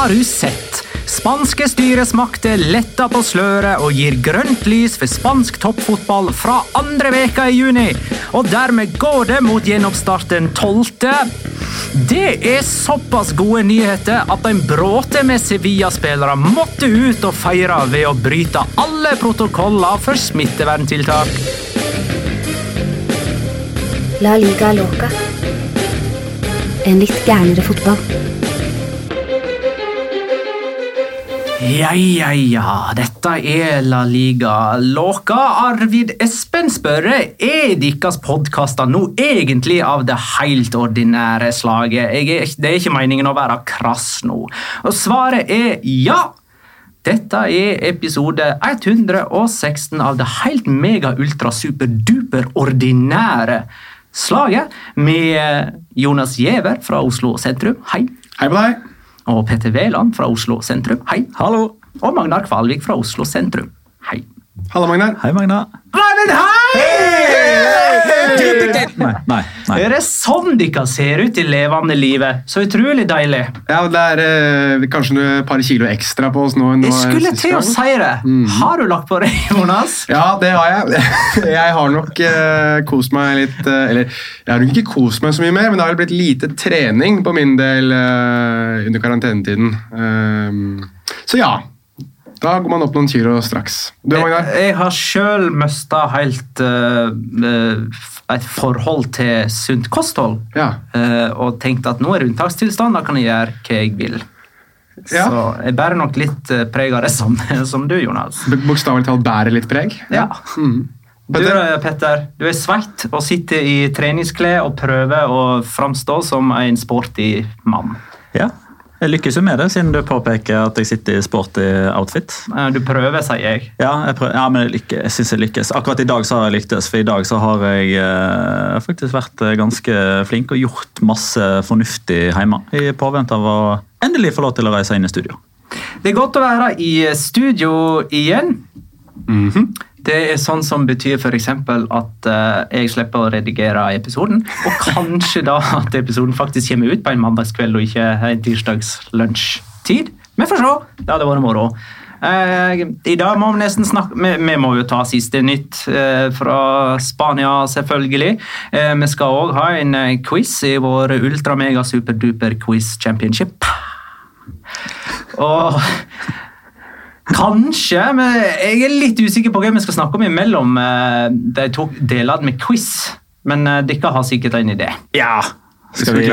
Har du sett? Spanske styresmakter letter på sløret og gir grønt lys for spansk toppfotball fra andre veka i juni. Og dermed går det mot gjenoppstart den 12. Det er såpass gode nyheter at en bråte med Sevilla-spillere måtte ut og feire ved å bryte alle protokoller for smitteverntiltak. La liga loca. En litt gærnere fotball. Ja, ja, ja. Dette er La Liga Låka. Arvid Espen spørre, er deres podkaster nå egentlig av det helt ordinære slaget? Er, det er ikke meningen å være krass nå. Og svaret er ja. Dette er episode 116 av det helt mega ultra super duper ordinære slaget med Jonas Giæver fra Oslo sentrum. Hei. Hei på deg! Og Petter Wæland fra Oslo sentrum. Hei. Hallo! Og Magnar Kvalvik fra Oslo sentrum. Hei. Hallo, Magnar. Hei, Magnar. Nei, men hei! Nei, nei, nei. Er det sånn dere ser ut i levende livet? Så utrolig deilig. Ja, Det er eh, kanskje et par kilo ekstra på oss nå. nå Jeg det skulle til å si det. Har du lagt på deg, Jonas? Ja, det har jeg. Jeg har nok eh, kost meg litt eh, Eller jeg har nok ikke kost meg så mye mer, men det har blitt lite trening på min del eh, under karantenetiden. Ehm, så ja. Da går man opp noen kilo straks. Du, Magnar? Jeg har sjøl mista helt eh, et forhold til sunt kosthold. Ja. Uh, og tenkt at nå er det unntakstilstand, da kan jeg gjøre hva jeg vil. Ja. Så jeg bærer nok litt uh, preg av det samme som du, Jonas. Bokstavelig talt bærer litt preg. Ja. Mm. Du, Petter? Petter, du er svett og sitter i treningsklær og prøver å framstå som en sporty mann. Ja, jeg lykkes jo med det, siden du påpeker at jeg sitter i sporty outfit. Du prøver, sier jeg. Ja, jeg, prøver, ja, men jeg, lykke, jeg synes jeg lykkes. Akkurat i dag så har jeg lyktes, for i dag så har jeg eh, faktisk vært eh, ganske flink og gjort masse fornuftig hjemme. I påvente av å endelig få lov til å reise inn i studio. Det er godt å være i studio igjen. Det er sånn som betyr f.eks. at uh, jeg slipper å redigere episoden. Og kanskje da at episoden faktisk kommer ut på en mandagskveld og ikke en tirsdags lunsjtid. Vi får se. Det hadde vært moro. Uh, I dag må vi nesten snakke Vi, vi må jo ta siste nytt uh, fra Spania, selvfølgelig. Vi skal òg ha en quiz i vår ultra-mega-superduper quiz championship. Og Kanskje, men jeg er litt usikker på hva vi skal snakke om imellom eh, de to delene med quiz. Men eh, dere har sikkert en idé. Ja. skal vi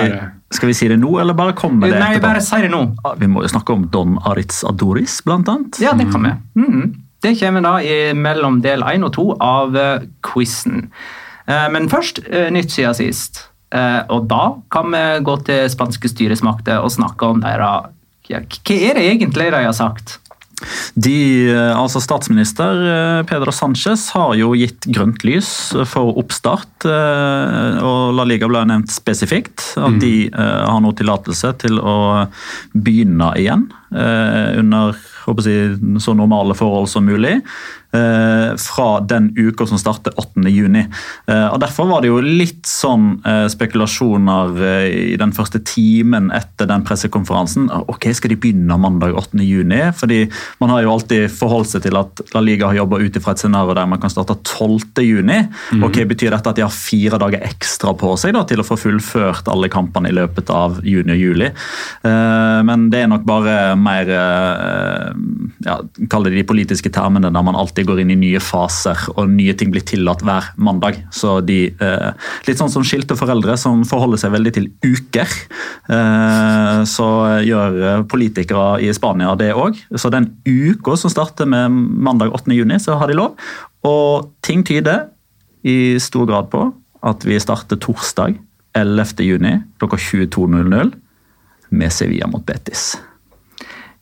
skal vi si det nå, eller bare komme med det Nei, etterpå? bare si det nå. Vi må jo snakke om Don Aritz Adoris, blant annet. Ja, det kan vi. Mhm. Det kommer da i mellom del én og to av quizen. Eh, men først eh, nytt siden sist. Eh, og da kan vi gå til spanske styresmakter og snakke om deres ja, Hva er det egentlig de har sagt? De, eh, altså Statsminister eh, Pedro Sánchez har jo gitt grønt lys for oppstart. eh, og La Liga ble nevnt spesifikt. At de eh, har nå tillatelse til å begynne igjen under håper jeg, så normale forhold som mulig. Eh, Fra den uka som starter 8. juni. Eh, og Derfor var det jo litt sånn eh, spekulasjoner i den første timen etter den pressekonferansen. Ok, Skal de begynne mandag 8. juni? Fordi Man har jo alltid forholdt seg til at La Liga har jobba ut ifra et scenario der man kan starte 12. juni. Ok, Betyr dette at de har fire dager ekstra på seg da, til å få fullført alle kampene i løpet av juni og juli? Men det er nok bare mer ja, Kall det de politiske termene der man alltid går inn i nye faser og nye ting blir tillatt hver mandag. Så de, eh, Litt sånn som skilte foreldre som forholder seg veldig til uker. eh, Så gjør eh, politikere i Spania det òg. Så den uka som starter med mandag 8. juni, så har de lov. Og ting tyder i stor grad på at vi starter torsdag 11. juni klokka 22.00 med Sevilla mot Betis.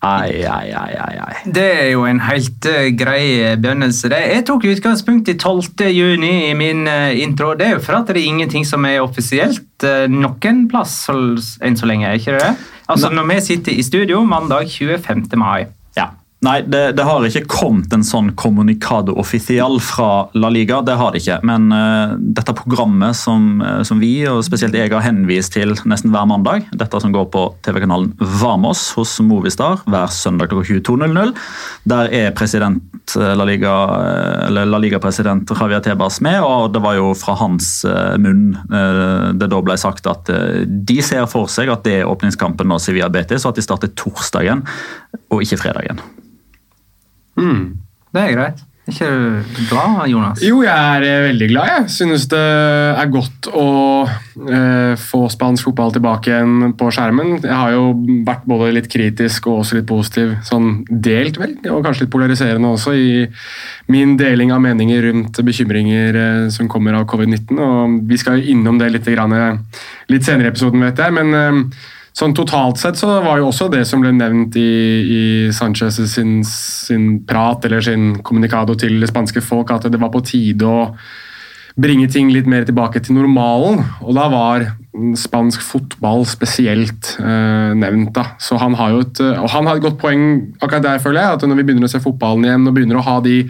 Ai, ai, ai, ai. Det er jo en helt eh, grei begynnelse. det. Jeg tok utgangspunkt i 12. juni i min eh, intro. Det er jo for at det er ingenting som er offisielt noen plass enn så lenge, ikke det? Altså Når vi sitter i studio mandag 25. mai. Nei, det, det har ikke kommet en sånn kommunikado official fra La Liga. Det har det ikke. Men uh, dette programmet som, eh, som vi, og spesielt jeg, har henvist til nesten hver mandag, dette som går på TV-kanalen Vamos hos Movistar hver søndag klokka 22.00, der er president eh, La Liga, eh, eller La Liga-president Javier Tebas med, og det var jo fra hans munn det da ble sagt at de ser for seg at det er åpningskampen nå Sevilla Betis, og at de starter torsdagen og ikke fredagen. Det er greit. Er ikke du glad, Jonas? Jo, jeg er eh, veldig glad. Jeg synes det er godt å eh, få spansk fotball tilbake igjen på skjermen. Jeg har jo vært både litt kritisk og også litt positiv, sånn delt vel, og kanskje litt polariserende også, i min deling av meninger rundt bekymringer eh, som kommer av covid-19. og Vi skal jo innom det litt, grann, eh, litt senere i episoden, vet jeg. men eh, Sånn Totalt sett så var jo også det som ble nevnt i, i Sanchez sin, sin prat eller sin kommunikado til det spanske folk, at det var på tide å bringe ting litt mer tilbake til normalen. Og da var spansk fotball spesielt eh, nevnt. da. Så han har jo et, og han har et godt poeng akkurat der, føler jeg. at Når vi begynner å se fotballen igjen og begynner å ha de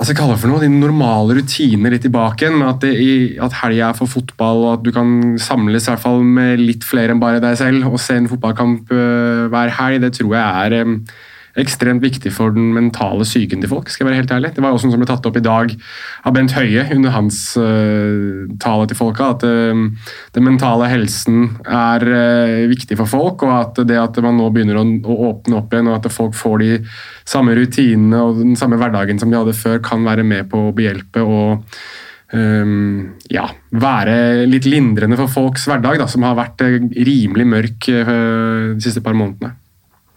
hva skal det for noe, de normale rutiner litt tilbake igjen. At, det, at helga er for fotball, og at du kan samles i hvert fall med litt flere enn bare deg selv og se en fotballkamp øh, hver helg, det tror jeg er ekstremt viktig for den mentale psyken til folk. skal jeg være helt ærlig. Det var også noe som ble tatt opp i dag av Bent Høie under hans uh, tale til folka. At uh, den mentale helsen er uh, viktig for folk, og at det at man nå begynner å, å åpne opp igjen, og at folk får de samme rutinene og den samme hverdagen som de hadde før, kan være med på å behjelpe og Um, ja, være litt lindrende for folks hverdag, da, som har vært rimelig mørk uh, de siste par månedene.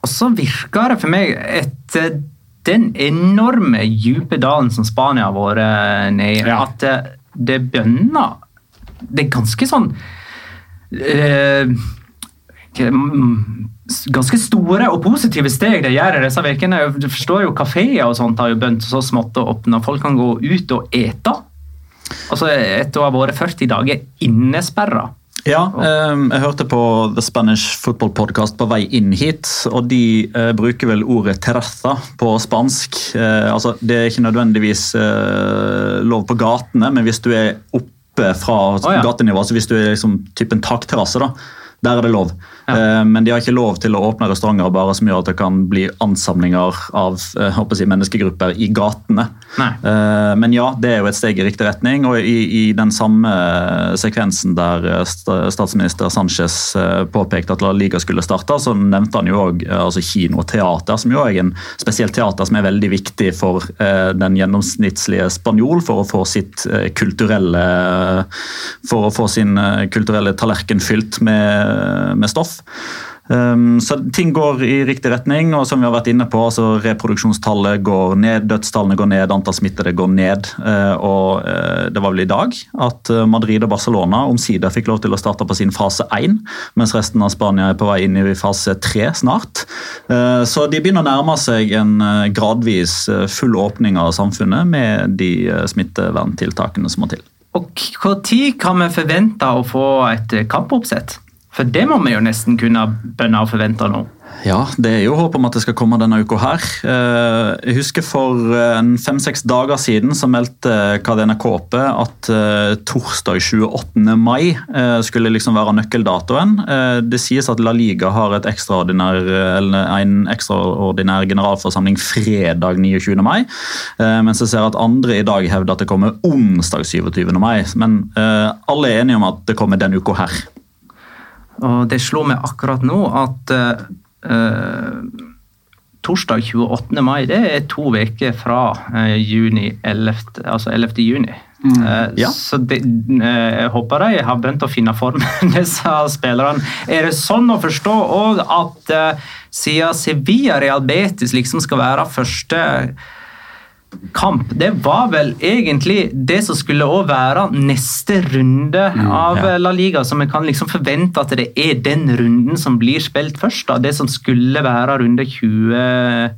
Og så virker det for meg etter den enorme dype dalen som Spania har vært eh, nede i, Ja. at det, det bønner Det er ganske sånn eh, mm, Ganske store og positive steg de gjør i disse ukene. Du forstår jo Kafeer og sånt har jo begynt så smått å åpne. Folk kan gå ut og ete. Altså Etter å ha vært 40 dager innesperra. Ja, eh, jeg hørte på The Spanish Football Podcast på vei inn hit, og de eh, bruker vel ordet terraza på spansk. Eh, altså, det er ikke nødvendigvis eh, lov på gatene, men hvis du er oppe fra gatenivå, altså hvis du er liksom typen takterrasse, da, der er det lov. Eh, men de har ikke lov til å åpne restauranter bare som gjør at det kan bli ansamlinger av eh, håper jeg, si, menneskegrupper i gatene. rettene. Eh, men ja, det er jo et steg i riktig retning. Og i, i den samme sekvensen der eh, statsminister Sanchez eh, påpekte at La Liga skulle starte, så nevnte han jo òg altså kino og teater, som jo er en spesielt teater som er veldig viktig for eh, den gjennomsnittlige spanjol for å få sitt eh, kulturelle for å få sin eh, kulturelle tallerken fylt med, med stoff. Um, så ting går i riktig retning, og som vi har vært inne på, altså reproduksjonstallet går ned, dødstallene går ned, antall smittede går ned. Uh, og uh, det var vel i dag at uh, Madrid og Barcelona omsider fikk lov til å starte på sin fase 1, mens resten av Spania er på vei inn i fase 3 snart. Så de begynner å nærme seg en gradvis full åpning av samfunnet med de smitteverntiltakene som må til. Og når kan vi forvente å få et eh, kampoppsett? For det må vi jo nesten kunne bønne og forvente nå. Ja, det er jo håp om at det skal komme denne uka her. Eh, Jeg husker for eh, fem-seks dager siden så meldte Kadena Kåpe at eh, torsdag 28. mai eh, skulle liksom være nøkkeldatoen. Eh, Det sies at La Liga har ekstraordinær, en ekstraordinær generalforsamling fredag 29. mai, eh, mens jeg ser at andre i dag hevder at det kommer onsdag 27. mai. Men eh, alle er enige om at det kommer denne uka her. Og det slo meg akkurat nå at eh, eh, torsdag 28. mai det er to uker fra eh, juni 11, altså 11. juni. Eh, Ja. Så det, eh, jeg håper de har begynt å finne formen, disse spillerne. Er det sånn å forstå òg at eh, siden Sevilla Real Betis liksom skal være første kamp, det var vel egentlig det som skulle også være neste runde av ja. La Liga, så vi kan liksom forvente at det er den runden som blir spilt først. da, Det som skulle være runde 20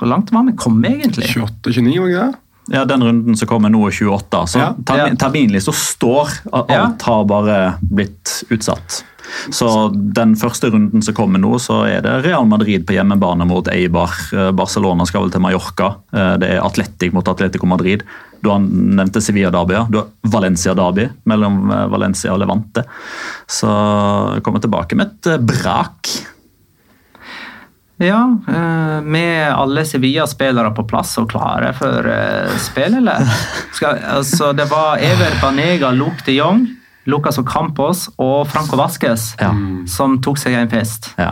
Hvor langt var vi kommet, egentlig? 28-29, var det? Ja, Den runden som kommer nå, er 28. Så Ja. terminlista står Alt Ja. har bare blitt utsatt. Så den første runden som kommer nå, så er det Real Madrid på hjemmebane mot Eibar. Eh, Barcelona skal vel til Mallorca. Eh, Det er Atletic mot Atletico Madrid. Du har nevnte Sevilla-derby. ja. Du har Valencia-derby mellom eh, Valencia og Levante. Så jeg kommer tilbake med et brak. Ja, med alle Sevilla-spillere på plass og klare for spill, eller? Skal, altså, det var Ever Banega, Luke de Jong, Lucas Ocampos og Franco Vasques Ja. som tok seg en fest. Ja,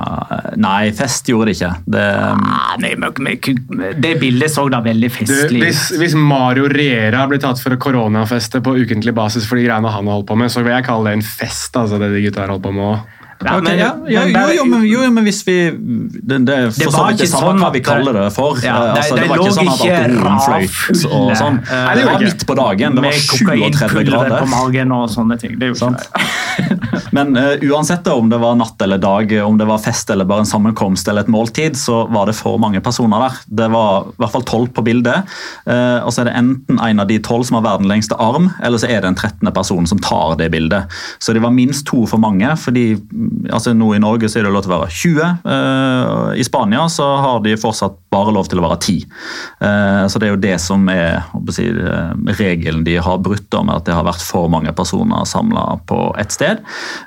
nei, fest gjorde det ikke. Det, Ah, nei, men- men- det bildet så da veldig festlig hvis, ut. hvis Mario Riera blir tatt for å koronafeste på ukentlig basis for de greiene han har holdt på med, så vil jeg kalle det en fest. altså det de gutta har holdt på med også. Ja, men- ja, ja, jo, jo, men, jo, men hvis vi Det, det det var det ikke sånn hva vi kaller det for. Ja, Eh, altså, det, det var ikke sånn at alkoholen fløyt og sånn. Nei, Det det var midt på dagen. Det var med 37 kokainpulver grader. på magen og sånne ting. Det er jo ikke Sant. Men uh, uansett om det var natt eller dag, om det var fest eller bare en sammenkomst eller et måltid, så var det for mange personer der. Det var i hvert fall tolv på bildet. Uh, og så er det enten en av de tolv som har verdens lengste arm, eller så er det en trettende person som tar det bildet. Så det var minst to for mange. fordi mm, altså Nå i Norge så er det lov til å være 20. Uh, I Spania så har de fortsatt bare lov til å være 10. Eh, så det er jo det som er si, eh, regelen de har brutt, da, med at det har vært for mange personer samla på ett sted.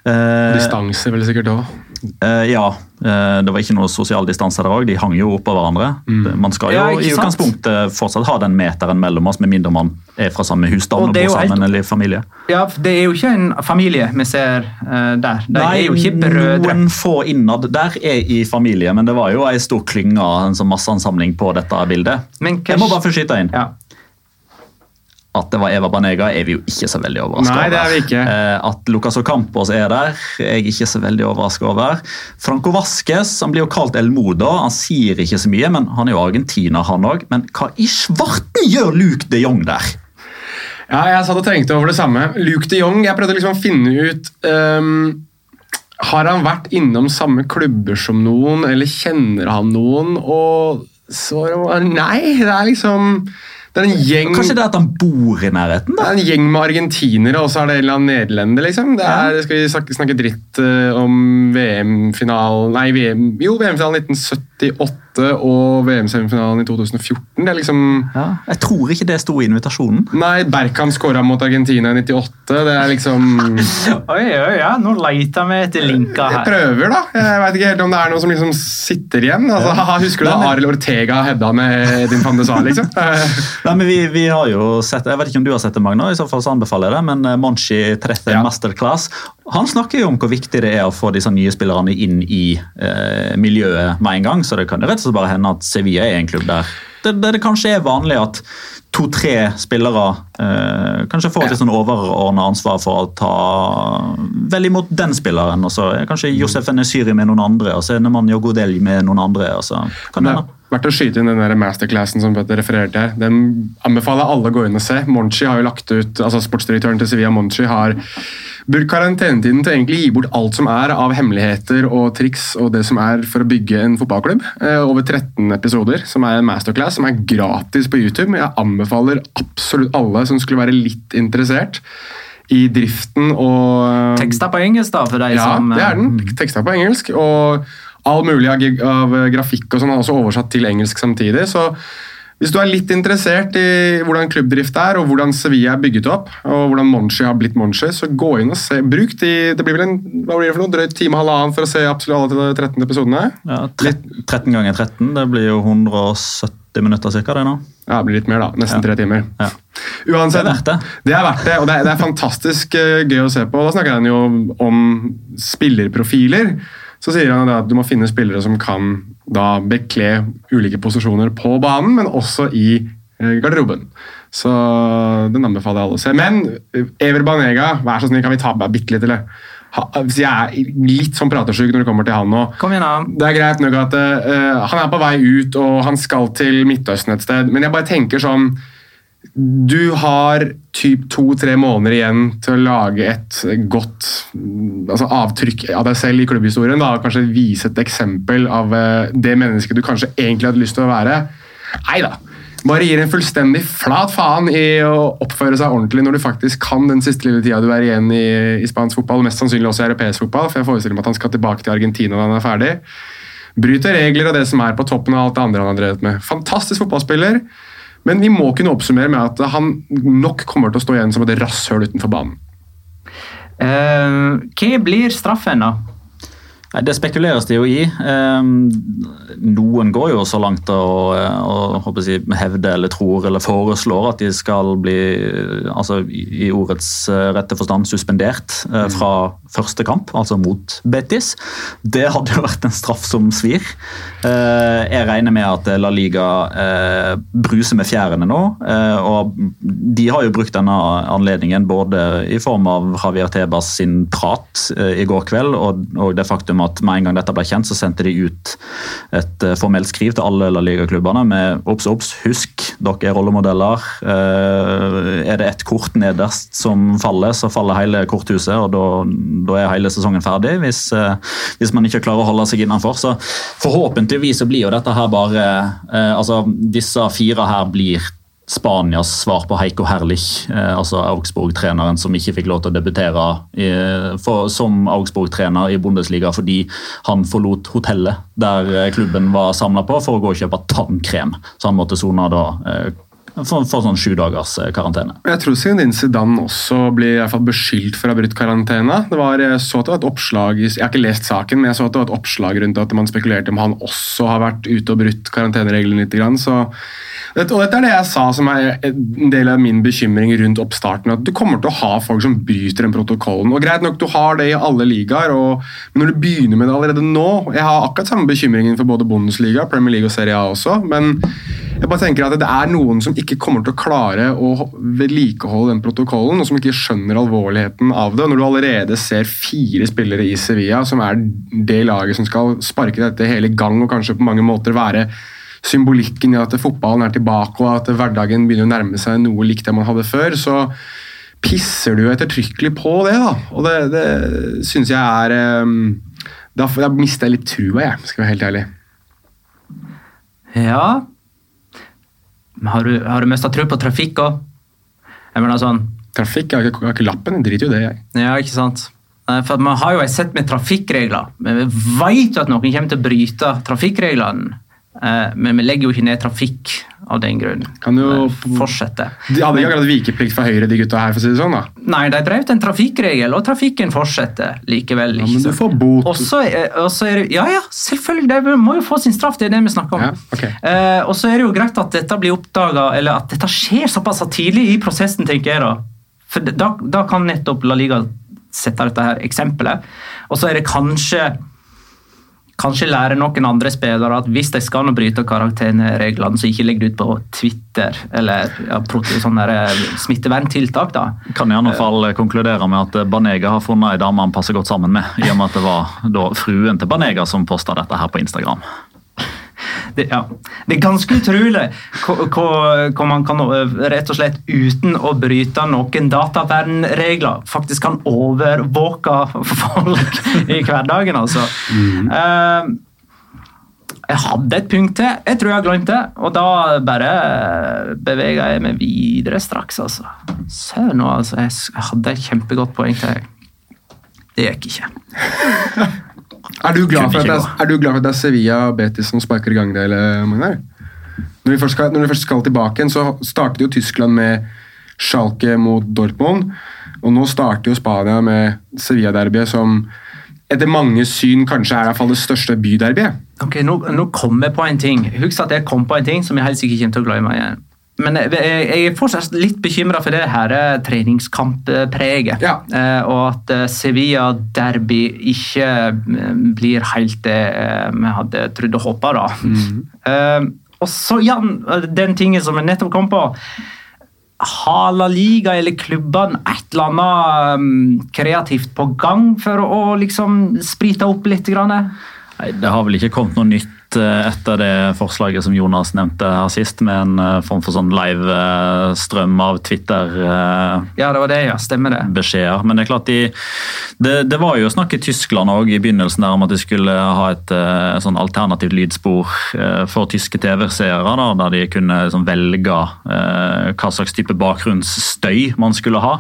Eh, Distanse vel sikkert òg. Eh, ja, eh, det var ikke noe sosial distanse der òg. De hang jo oppå hverandre. Mm. Man skal jo Ja, i utgangspunktet fortsatt ha den meteren mellom oss, med mindre man er fra samme husstand Og og, bor sammen eller familie. Ja, det er jo ikke en familie vi ser uh, der. De er jo ikke brødre. noen få innad der er i familie, men det var jo ei stor klynge, en sånn masseansamling på dette bildet. Men Jeg må bare få skyte inn. Ja. At det var Eva Banega er vi jo ikke så veldig overraska Nei, det er vi ikke. Eh, At Lucas Ocampos er der, er jeg ikke så veldig overraska over. Franco Vasques han blir jo kalt El Modo. Han sier ikke så mye, men han er jo argentiner, han òg. Men hva i svarten gjør Luke de Jong der? Ja, jeg satt og tenkte over det samme. Luke de Jong, jeg prøvde liksom å finne ut um, Har han vært innom samme klubber som noen, eller kjenner han noen? Og svaret var nei. Det er liksom Det er en gjeng Kanskje det er at han bor i nærheten? da? det er en gjeng med argentinere, og så er det en eller annen nederlender, liksom. Det er, Skal vi snakke, snakke dritt eh, om VM-finalen Nei, VM, jo, VM-finalen 1978 og VM-semifinalen i 2014. Det er liksom Ja, jeg tror ikke det sto i invitasjonen. Nei, Berkham skåra mot Argentina i 98. Det er liksom Oi, oi, ja, Nå leter vi etter Jeg her. prøver, da. Jeg vet ikke helt om det er noe som liksom sitter igjen. Altså, haha, Husker du da Arild Ortega hedda med Edin van de Sar, liksom? Nei, men vi, vi har jo sett, Jeg vet ikke om du har sett det, Magna, i så fall så anbefaler jeg det, men eh, Monchi 30 Ja. Masterclass han snakker jo om hvor viktig det er å få disse nye spillerne inn i eh, miljøet med en gang. Så det kan rett slett bare hende at Sevilla er en klubb der det, det, det kanskje er vanlig at to-tre spillere eh, kanskje får et litt sånn overordna ansvar for å ta vel imot den spilleren. og så kanskje Josef Enesyri med noen andre, og så er Nemanja Godel med noen andre. og så kan det Det er verdt å skyte inn den der masterclassen som Petter refererte her. Den anbefaler alle å gå inn og se. Monchi har jo lagt ut, altså Sportsdirektøren til Sevilla Monchi har brukt karantenetiden til å egentlig gi bort alt som er av hemmeligheter og triks og det som er for å bygge en fotballklubb. Eh, over 13 episoder, som er en masterclass, som er gratis på YouTube. Jeg anbefaler absolutt alle som skulle være litt interessert i driften og Teksta på engelsk, da, for deg ja, som det er den. Teksta på engelsk. Og all mulig av, av grafikk og sånn er også oversatt til engelsk samtidig. Så hvis du er litt interessert i hvordan klubbdrift er, og hvordan Sevilla er bygget opp, og hvordan Monchi har blitt Monchi, så gå inn og se. Bruk de Det blir vel en hva blir det for noe, drøyt time og halvannen for å se absolutt alle de 13 episodene? Ja, tre- 13 ganger 13, det blir jo 170 minutter cirka det nå. Ja, det blir litt mer, da. Nesten tre timer. Ja. Uansett, Det er verdt det. Det er verdt det, og det er, det er fantastisk eh, gøy å se på. Da snakker han jo om spillerprofiler. Så sier han at du må finne spillere som kan da bekle ulike posisjoner på banen, men også i eh, garderoben. Så den anbefaler jeg alle å se. Men eh, Ever Banega, vær så snill, kan vi ta med bitte litt, eller? Hvis jeg er litt sånn pratesyk når det kommer til han nå. Kom igjen, han. Det er greit nok at uh, han er på vei ut, og han skal til Midtøsten et sted, men jeg bare tenker sånn Du har typ to-tre måneder igjen til å lage et godt altså avtrykk av deg selv i klubbhistorien. Da. Kanskje vise et eksempel av eh, det mennesket du kanskje egentlig hadde lyst til å være. Nei da. Bare gir en fullstendig flat faen i å oppføre seg ordentlig når du faktisk kan den siste lille tida du er igjen i, i spansk fotball, mest sannsynlig også i europeisk fotball, for jeg forestiller meg at han skal tilbake til Argentina når han er ferdig. Bryter regler og det som er på toppen av alt det andre han har drevet med. Fantastisk fotballspiller, men vi må kunne oppsummere med at han nok kommer til å stå igjen som et rasshøl utenfor banen. Uh, hva blir straffen, da? Nei, Det spekuleres det jo i. Ehm, Noen går jo så langt å, å håper jeg, hevde eller tror eller foreslår at de skal bli altså i ordets eh, rette forstand suspendert eh, fra første kamp, altså mot Betis. Det hadde jo vært en straff som svir. Eh, Jeg regner med at La Liga eh, bruser med fjærene nå. eh, og De har jo brukt denne anledningen både i form av Javier Tebas sin prat eh, i går kveld, og det faktum at med en gang dette ble kjent, så sendte de ut et eh, formelt skriv til alle La med obs, obs, husk, dere er rollemodeller. Eh, Er det ett kort nederst som faller, så faller hele korthuset, og da, er hele sesongen ferdig. Hvis, eh, hvis man ikke klarer å holde seg innenfor. Så forhåpentligvis så blir jo dette her bare Altså, disse fire her blir Spanias svar på Heiko Herlich, eh, altså Augsburg-treneren som ikke fikk lov til å debutere for, som Augsburg-trener i Bundesliga fordi han forlot hotellet der eh, klubben var samla på for å gå og kjøpe tannkrem. Så han måtte sone da eh, for, sånn sju dagers eh, karantene. Jeg tror Zinedine Zidane også blir i hvert fall beskyldt for å ha brutt karantena. Det var, jeg så at det var et oppslag, jeg har ikke lest saken, men jeg så at det var et oppslag rundt at man spekulerte om han også har vært ute og brutt karantenereglene litt. Så og dette er det jeg sa som er en del av min bekymring rundt oppstarten. At du kommer til å ha folk som bryter den protokollen. Og greit nok, du har det i alle ligaer, men når du begynner med det allerede nå Jeg har akkurat samme bekymringen for både Bundesliga, Premier League og Serie A også, men jeg bare tenker at det er noen som ikke kommer til å klare å vedlikeholde den protokollen, og som ikke skjønner alvorligheten av det. Når du allerede ser fire spillere i Sevilla, som er det laget som skal sparke dette hele gang, og kanskje på mange måter være symbolikken i at fotballen er tilbake, og at hverdagen begynner å nærme seg noe likt det man hadde før, så pisser du ettertrykkelig på det. da. Og det, det syns jeg er um, Da, mister jeg litt trua, jeg, skal jeg være helt ærlig. Ja Har du, har du mista tro på trafikk òg? Jeg mener sånn Trafikk, jeg har ikke, jeg har ikke lappen, jeg driter jo det, jeg. Ja, ikke sant? For Man har jo et sett med trafikkregler, men vi vet jo at noen kommer til å bryte trafikkreglene. Eh, men vi legger jo ikke ned trafikk av den grunn. Kan jo Fortsette. De hadde ikke akkurat vikeplikt for Høyre, de gutta her, for å si det sånn. da. Nei, de drev til en trafikkregel, og trafikken fortsetter likevel. Ja, men du får bot. Også, også er- ja, ja, selvfølgelig. De må jo få sin straff, det er det vi snakker om. Ja, okay. eh, og så er det jo greit at dette blir oppdaga, eller at dette skjer såpass tidlig i prosessen, tenker jeg da. For da, da kan nettopp La Liga sette dette her eksempelet. Og så er det kanskje Kanskje lære noen andre spillere at hvis de skal nå bryte karantenereglene, så ikke legg det ut på Twitter eller ja, sånne eh, smitteverntiltak. da. Kan i alle fall konkludere med at Banega har funnet ei dame han passer godt sammen med, i og med at det var da fruen til Banega som posta dette her på Instagram. Det, ja. det er ganske utrolig hva- hva man kan øh, rett og slett uten å bryte noen datavernregler faktisk kan overvåke folk i hverdagen. altså. Eh, jeg hadde et punkt til, jeg tror jeg har glemt det, og da bare beveger jeg meg videre straks. altså. Søren, nå, altså, jeg hadde et kjempegodt poeng til. Det gikk ikke. Er du, glad for at det er, er du glad for det er Sevilla og Betis som sparker i gang det? eller, Magnar? Når vi, skal, når vi først skal tilbake igjen, så startet jo Tyskland med Schalke mot Dortmund. Og nå starter jo Spania med Sevilla-derbyet, som etter mange syn kanskje er i hvert fall det største byderbyet. Ok, nå, nå kom jeg på en ting. Husk at jeg kom på en ting som jeg helt sikkert kommer til å glemme igjen. Men jeg, er fortsatt litt bekymra for det her eh, treningskamppreget. Ja. Eh, og at eh, Sevilla-derby ikke eh, blir helt det eh, vi hadde trodd og håpa, da. Mm. og så, Jan, den tingen som vi nettopp kom på. Har La Liga eller klubbene et eller annet um, kreativt på gang for å liksom sprite opp litt? Grann? Nei, Det har vel ikke kommet noe nytt etter det forslaget som Jonas nevnte her sist, med en eh, form for sånn live-strøm av Twitter-beskjeder. Ja, det var det, ja. Stemmer det. Men det er klart de, det, det var jo snakk i Tyskland også, i begynnelsen der om at de skulle ha et eh, sånn alternativt lydspor eh, for tyske TV-seere, der de kunne sånn, velge eh, hva slags type bakgrunnsstøy man skulle ha.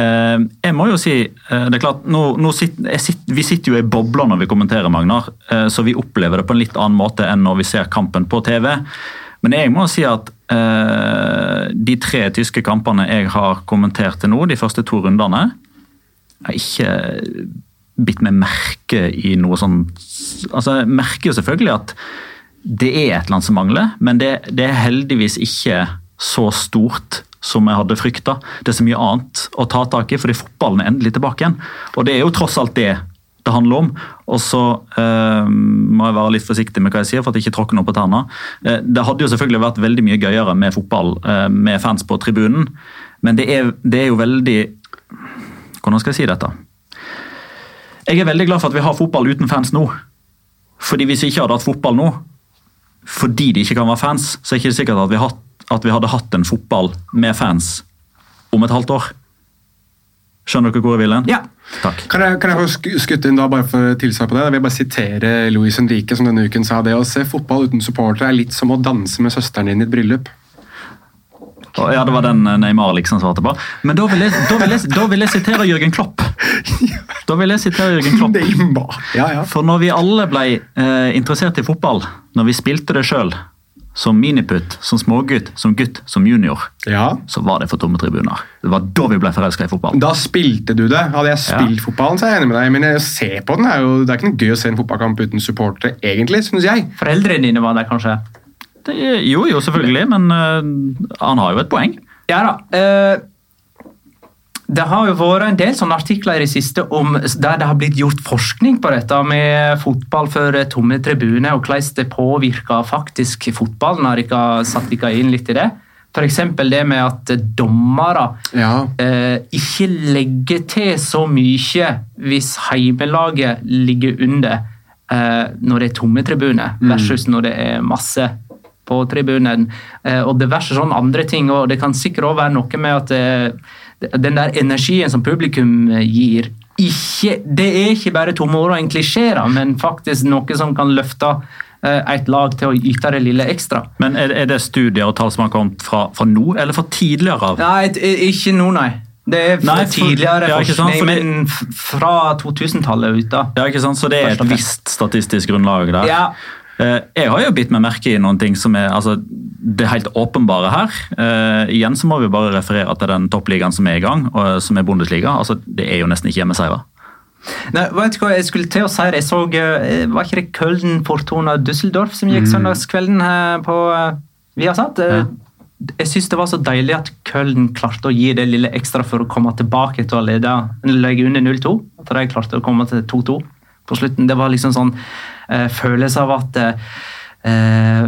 Eh, jeg må jo si, eh, det er klart, nå, nå sitter, sitter, Vi sitter jo i bobler når vi kommenterer, Magnar, eh, så vi opplever det på en litt annen måte enn når vi ser kampen på TV. Men jeg må si at eh, de tre tyske kampene jeg har kommentert til nå, de første to rundene, har ikke bitt meg merke i noe sånn Altså, Jeg merker jo selvfølgelig at det er et eller annet som mangler, men det, det er heldigvis ikke så stort som jeg hadde frykta. Det er så mye annet å ta tak i, fordi fotballen er endelig tilbake igjen. Og det er jo tross alt det det handler om. Og så eh, må jeg være litt forsiktig med hva jeg sier, for at jeg ikke tråkker noe på tærne. Eh, det hadde jo selvfølgelig vært veldig mye gøyere med fotball eh, med fans på tribunen, men det er, det er jo veldig Hvordan skal jeg si dette? Jeg er veldig glad for at vi har fotball uten fans nå. Fordi Hvis vi ikke hadde hatt fotball nå, fordi det ikke kan være fans, så er det ikke sikkert at vi, hatt, at vi hadde hatt en fotball med fans om et halvt år. Skjønner dere hvor jeg vil hen? Ja. Takk. Kan jeg, kan jeg få sk- skutte inn da, bare for tilsvar på det? Jeg vil bare sitere Louis Henrique, som denne uken sa det. Å se fotball uten supportere er litt som å danse med søsteren din i et bryllup. Ja, Det var den eh, Neymar liksom svarte på. Men da vil jeg, da vil jeg, da vil jeg sitere Jørgen Klopp. Da vil jeg sitere Jørgen Klopp. Neymar. Ja, ja. For når vi alle ble eh, interessert i fotball, når vi spilte det sjøl, som miniputt, som smågutt, som gutt, som junior, ja. så var det for tomme tribuner. Det var da vi ble forelska i fotball. Da spilte du det. Hadde jeg spilt fotballen, så er jeg enig med deg. Men å se på den er jo, det er ikke noe gøy å se en fotballkamp uten supportere, egentlig, syns jeg. Foreldrene dine var der, kanskje? Det, jo, jo, selvfølgelig, men uh, han har jo et poeng. Ja da. eh, det har jo vært en del sånne artikler i det siste om, der det har blitt gjort forskning på dette med fotball for tomme tribuner, og hvordan det påvirker faktisk fotballen. Har dere satt dere inn litt i det? F.eks. det med at dommere Ja. eh, ikke legger til så mye hvis heimelaget ligger under eh, når det er tomme tribuner, versus når det er masse på tribunen. Eh, og diverse sånne andre ting. og Det kan sikkert også være noe med at eh, den der energien som publikum eh, gir ikke, Det er ikke bare tomme ord og en klisjé, men faktisk noe som kan løfte eh, et lag til å yte det lille ekstra. Men er, det studier og tall som har kommet fra, fra nå, eller fra tidligere av? Nei, ikke nå, nei. Det er fra Nei, tidligere ja, forskning, fordi- men fra 2000-tallet ut. da. Ja, ikke sant? Så det er et og visst statistisk grunnlag der. Ja, Eh, Jeg har jo bitt meg merke i noen ting som er altså, det helt åpenbare her. Uh, igjen så må vi bare referere til den toppligaen som er i gang, og, som er Bundesliga. Altså, det er jo nesten ikke hjemmeseiere. Nei, vet du hva jeg skulle til å si? Jeg så, eh, Var ikke det Köln Fortuna Düsseldorf som gikk søndagskvelden eh, på eh, Viasat? Ja. Jeg syns det var så deilig at Köln klarte å gi det lille ekstra for å komme tilbake til å lede legge under 0-2. At de klarte å komme til 2-2 på slutten. Det var liksom sånn eh, følelse av at eh, eh,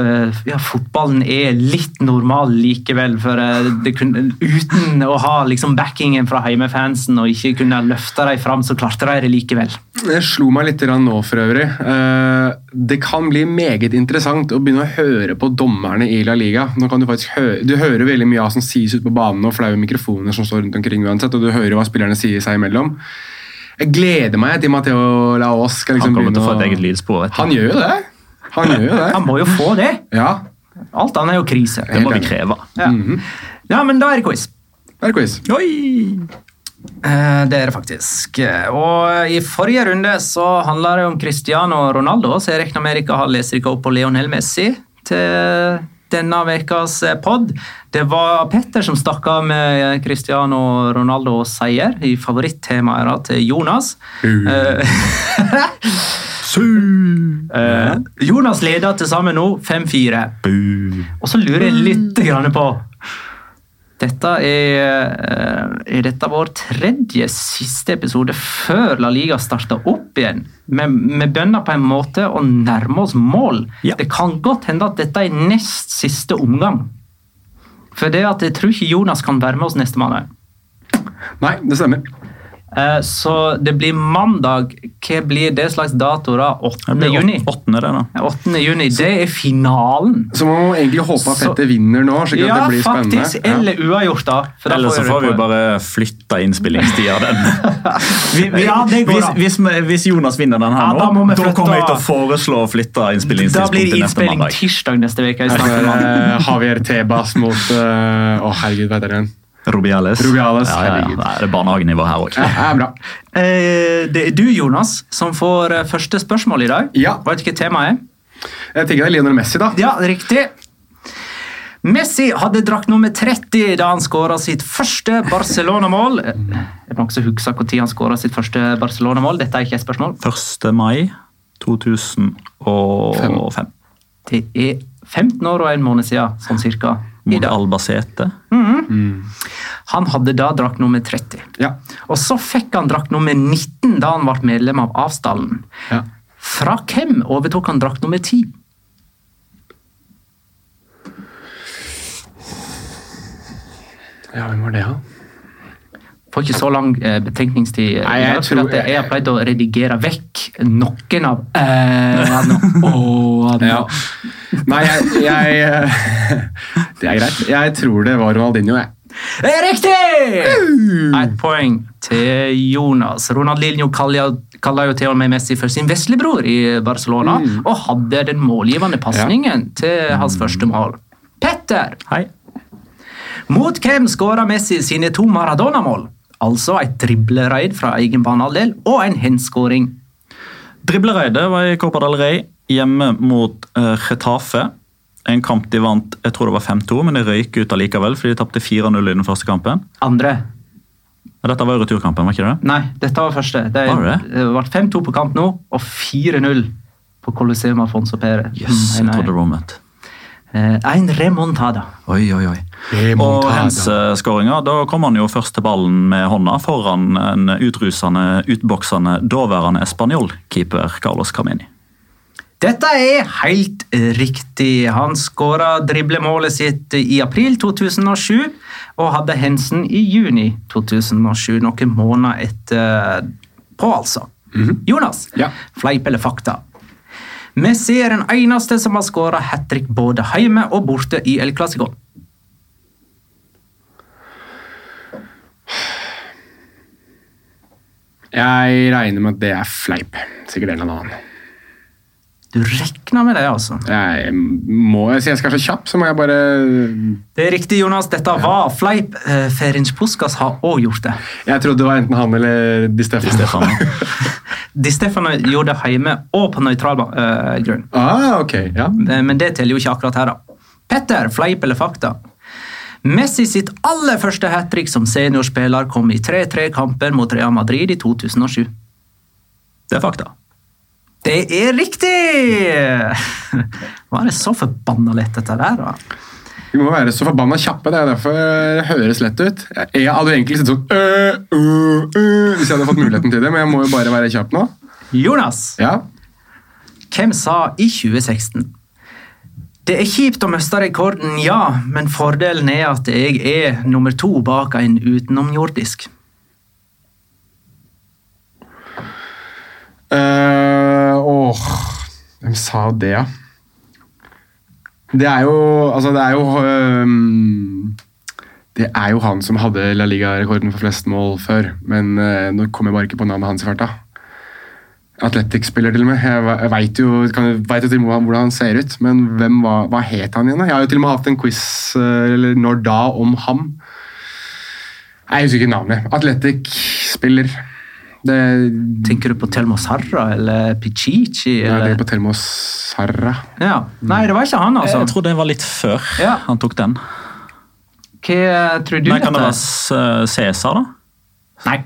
eh, ja, fotballen er litt normal likevel. For kunne, uten å ha liksom backingen fra heimefansen og ikke kunne løfte dem fram, så klarte de det likevel. Det slo meg litt nå for øvrig. Det kan bli meget interessant å begynne å høre på dommerne i La Liga. Nå kan Du faktisk høre, du hører veldig mye av som sies ute på banen og flaue mikrofoner som står rundt omkring uansett, og du hører hva spillerne sier seg imellom. Jeg gleder meg til Matheo Laos skal liksom Han kommer til å få et eget lydspor. Han gjør jo det. Han gjør jo det. Han må jo få det. Ja, Alt annet er jo krise. Det må vi kreve. Ja, ja men da er det quiz. Da er det quiz. Oi! Det er det faktisk. Og I forrige runde så handla det om Cristiano Ronaldo, så jeg regner med dere har lest dere opp på Lionel Messi til denne ukas pod. Det var Petter som stakk av med Cristiano Ronaldo og seier i favorittemaet til Jonas. Eh, Eh, Jonas leder til sammen nå 5-4. Og så lurer jeg litt på dette er, eh, er dette vår tredje siste episode før La Liga starter opp igjen. Vi vi begynner på en måte å nærme oss mål. Ja. Det kan godt hende at dette er nest siste omgang. For det at jeg tror ikke Jonas kan være med oss neste mandag. Nei, det stemmer. Eh, Så det blir mandag. Hva blir det slags dato da? 8. Juni? 8. det, da. 8. juni, Det er finalen. Så man må egentlig håpe at Petter vinner nå, slik at Ja, det blir spennende. faktisk. Eller uavgjort, da. for da Eller så får vi bare flytte innspillingstida den. Vi- vi- Ja, det går hvis, an. hvis, hvis Jonas vinner den her Ja, nå, da da kommer jeg til å foreslå å flytte Da blir det innspilling tirsdag neste uke. Her, har vi Tebas mot eh, Å, herregud, hva heter den? Rubiales. Rubiales, Ja, ja, ja. det er barnehagenivå her òg. Ja, det er. Eh, Det er du, Jonas, som får eh, første spørsmål i dag. Ja. Vet du hva temaet er? Jeg tenker det er Lionel Messi, da. Ja, riktig. Messi hadde drakt nummer 30 da han skåra sitt første Barcelona-mål. Eh, Er det noen som husker når han skåra sitt første Barcelona-mål? Dette er ikke et spørsmål. 1. mai 2005. Det er 15 år og en måned siden, sånn cirka. I Mot dag. Mm. Han hadde da drakt nummer 30. Ja. Og så fikk han drakt nummer 19 da han ble medlem av avstallen. Ja. Fra hvem overtok han drakt nummer 10? ja, hvem var det, da? Får ikke så lang eh, betenkningstid. eh, Nei, jeg tror- at jeg har pleid å redigere vekk noen av eh, Åh, Ja. Nei, jeg, jeg eh, Det er greit. Jeg tror det var Ronaldinho, jeg. Det er riktig! Et poeng til Jonas. Ronaldinho kaller jo til og med Messi for sin veslebror i Barcelona, og hadde den målgivende pasningen til hans første mål. Petter! Hei. Mot hvem skåra Messi sine to Maradona-mål? Altså et driblereid fra egen banehalvdel og en henskåring. Driblereidet var i Copa del Rey hjemme mot uh, Getafe. En kamp de vant jeg tror det var 5-2, men de røyk ut allikevel fordi de tapte 4-0 i den første kampen. Andre. Dette var jo returkampen, var ikke det? Nei, dette var første. Det, Var det? det ble 5-2 på kamp nå, og 4-0 på Colosseum Afonso Pere. Jøss, Mm, jeg trodde det var omvendt. Eh, En remontada. Oi, oi, oi. Og hens-skåringa, da kom han jo først til ballen med hånda foran en utrusende, utboksende daværende spanjol-keeper Carlos Camini. Dette er helt riktig. Han skåra driblemålet sitt i april 2007 og hadde hensen i juni 2007, noen måneder etter på, altså. Jonas, Ja. fleip eller fakta? Messi er den eneste som har skåra hat trick både hjemme og borte i El Clásico. Jeg regner med at det er fleip. Sikkert en eller annen. Du regner med det, altså. Jeg må, Hvis jeg skal så kjapp, så må jeg bare Det er riktig, Jonas. Dette var fleip. Eh, Ferenc Puskas har òg gjort det. Jeg trodde det var enten han eller Di Stefano. Stefano. Di Stefano gjorde det hjemme og på nøytral uh, grunn. Ah, ok, ja. Eh, Men det teller jo ikke akkurat her, da. Petter, fleip eller fakta? Messi sitt aller første hat trick som seniorspiller kom i 3-3-kampen mot Real Madrid i 2007. Det er fakta. Det er riktig! Var det så forbanna lett, dette der? da? Vi må være så forbanna kjappe. Det er derfor det høres lett ut. Jeg hadde egentlig sittet sånn øh, øh, øh, hvis jeg hadde fått muligheten til det, men jeg må jo bare være kjapp nå. Jonas, Ja. hvem sa i 2016 Det er kjipt å miste rekorden, ja, men fordelen er at jeg er nummer to bak en utenomjordisk. Eh, åh, hvem sa det, ja? Det er jo Altså, det er jo um, Det er jo han som hadde La Liga-rekorden for flest mål før, men uh, nå kommer jeg bare ikke på navnet hans i farta. Atletic-spiller, til og med. Jeg, veit jo, vet jo til og med hvordan han ser ut, men hvem var, hva het han igjen? da? Jeg har jo til og med hatt en quiz øh, eller når da om ham. Jeg husker ikke navnet. Atletic-spiller. Det Tenker du på Telmo Harra eller Pichichi? Ja, det er på Telmo Harra. Ja. Nei, det var ikke han, altså. Jeg tror det var litt før Ja. han tok den. Hva tror du Nei, Kan det være eh, Cæsar, da? Nei.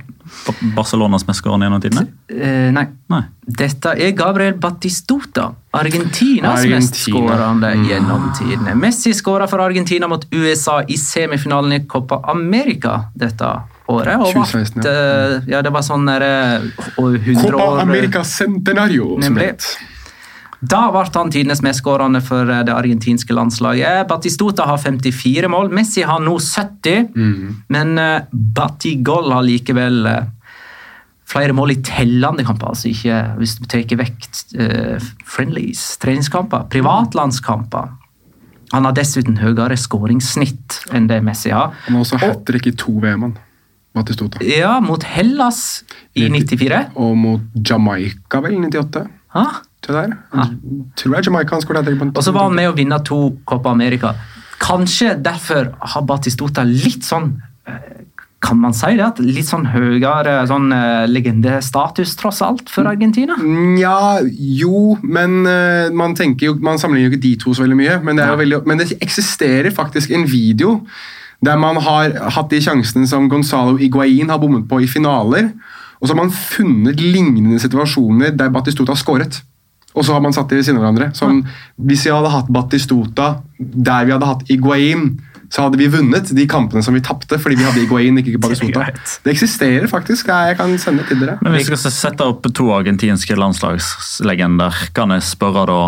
Ba- Barcelonas mestskårer gjennom tidene? Uh, nei. Nei. Dette er Gabriel Batistota. Argentinas Argentina. mestskårende gjennom tidene. Messi skåra for Argentina mot USA i semifinalen i Copa America dette året. Og 2016, vart, eh, ja, det var sånn der, eh, og 100 Copa år America Centenario, som det het. Da ble han tidenes mestskårende for eh, det argentinske landslaget. Batistota har 54 mål, Messi har nå 70. Men Batigol har likevel eh, flere mål i tellende kamper. altså ikke Hvis du tar vekk uh, friendlies, treningskamper, privatlandskamper. Han har dessuten høyere skåringssnitt enn det Messi har. Han har også hat trick i to VM, han. Batistota. Ja, mot Hellas i 94. Og mot Jamaica, vel, 98. Ha? Tror jeg det er. Tror jeg Jamaica han skåret. Og så var han med å vinne to Copa America. Kanskje derfor har Batistota litt sånn eh, Kan man si det? at Litt sånn høyere sånn, uh, legendestatus, tross alt, for Argentina? Nja, jo, men uh, man jo, man sammenligner jo ikke de to så veldig mye. Men det, veldig, men det eksisterer faktisk en video der man har hatt de sjansene som Gonzalo Iguain har bommet på i finaler. Og så har man funnet lignende situasjoner der Batistota har skåret. Og så har man satt de ved siden av hverandre. Sånn, hvis vi hadde hatt Batistota der vi hadde hatt Iguain, så hadde vi vunnet de kampene som vi tapte fordi vi hadde Iguain, ikke Batistota. Det eksisterer faktisk. Jeg kan sende til dere. Men vi skal sette opp to argentinske landslagslegender, kan jeg spørre da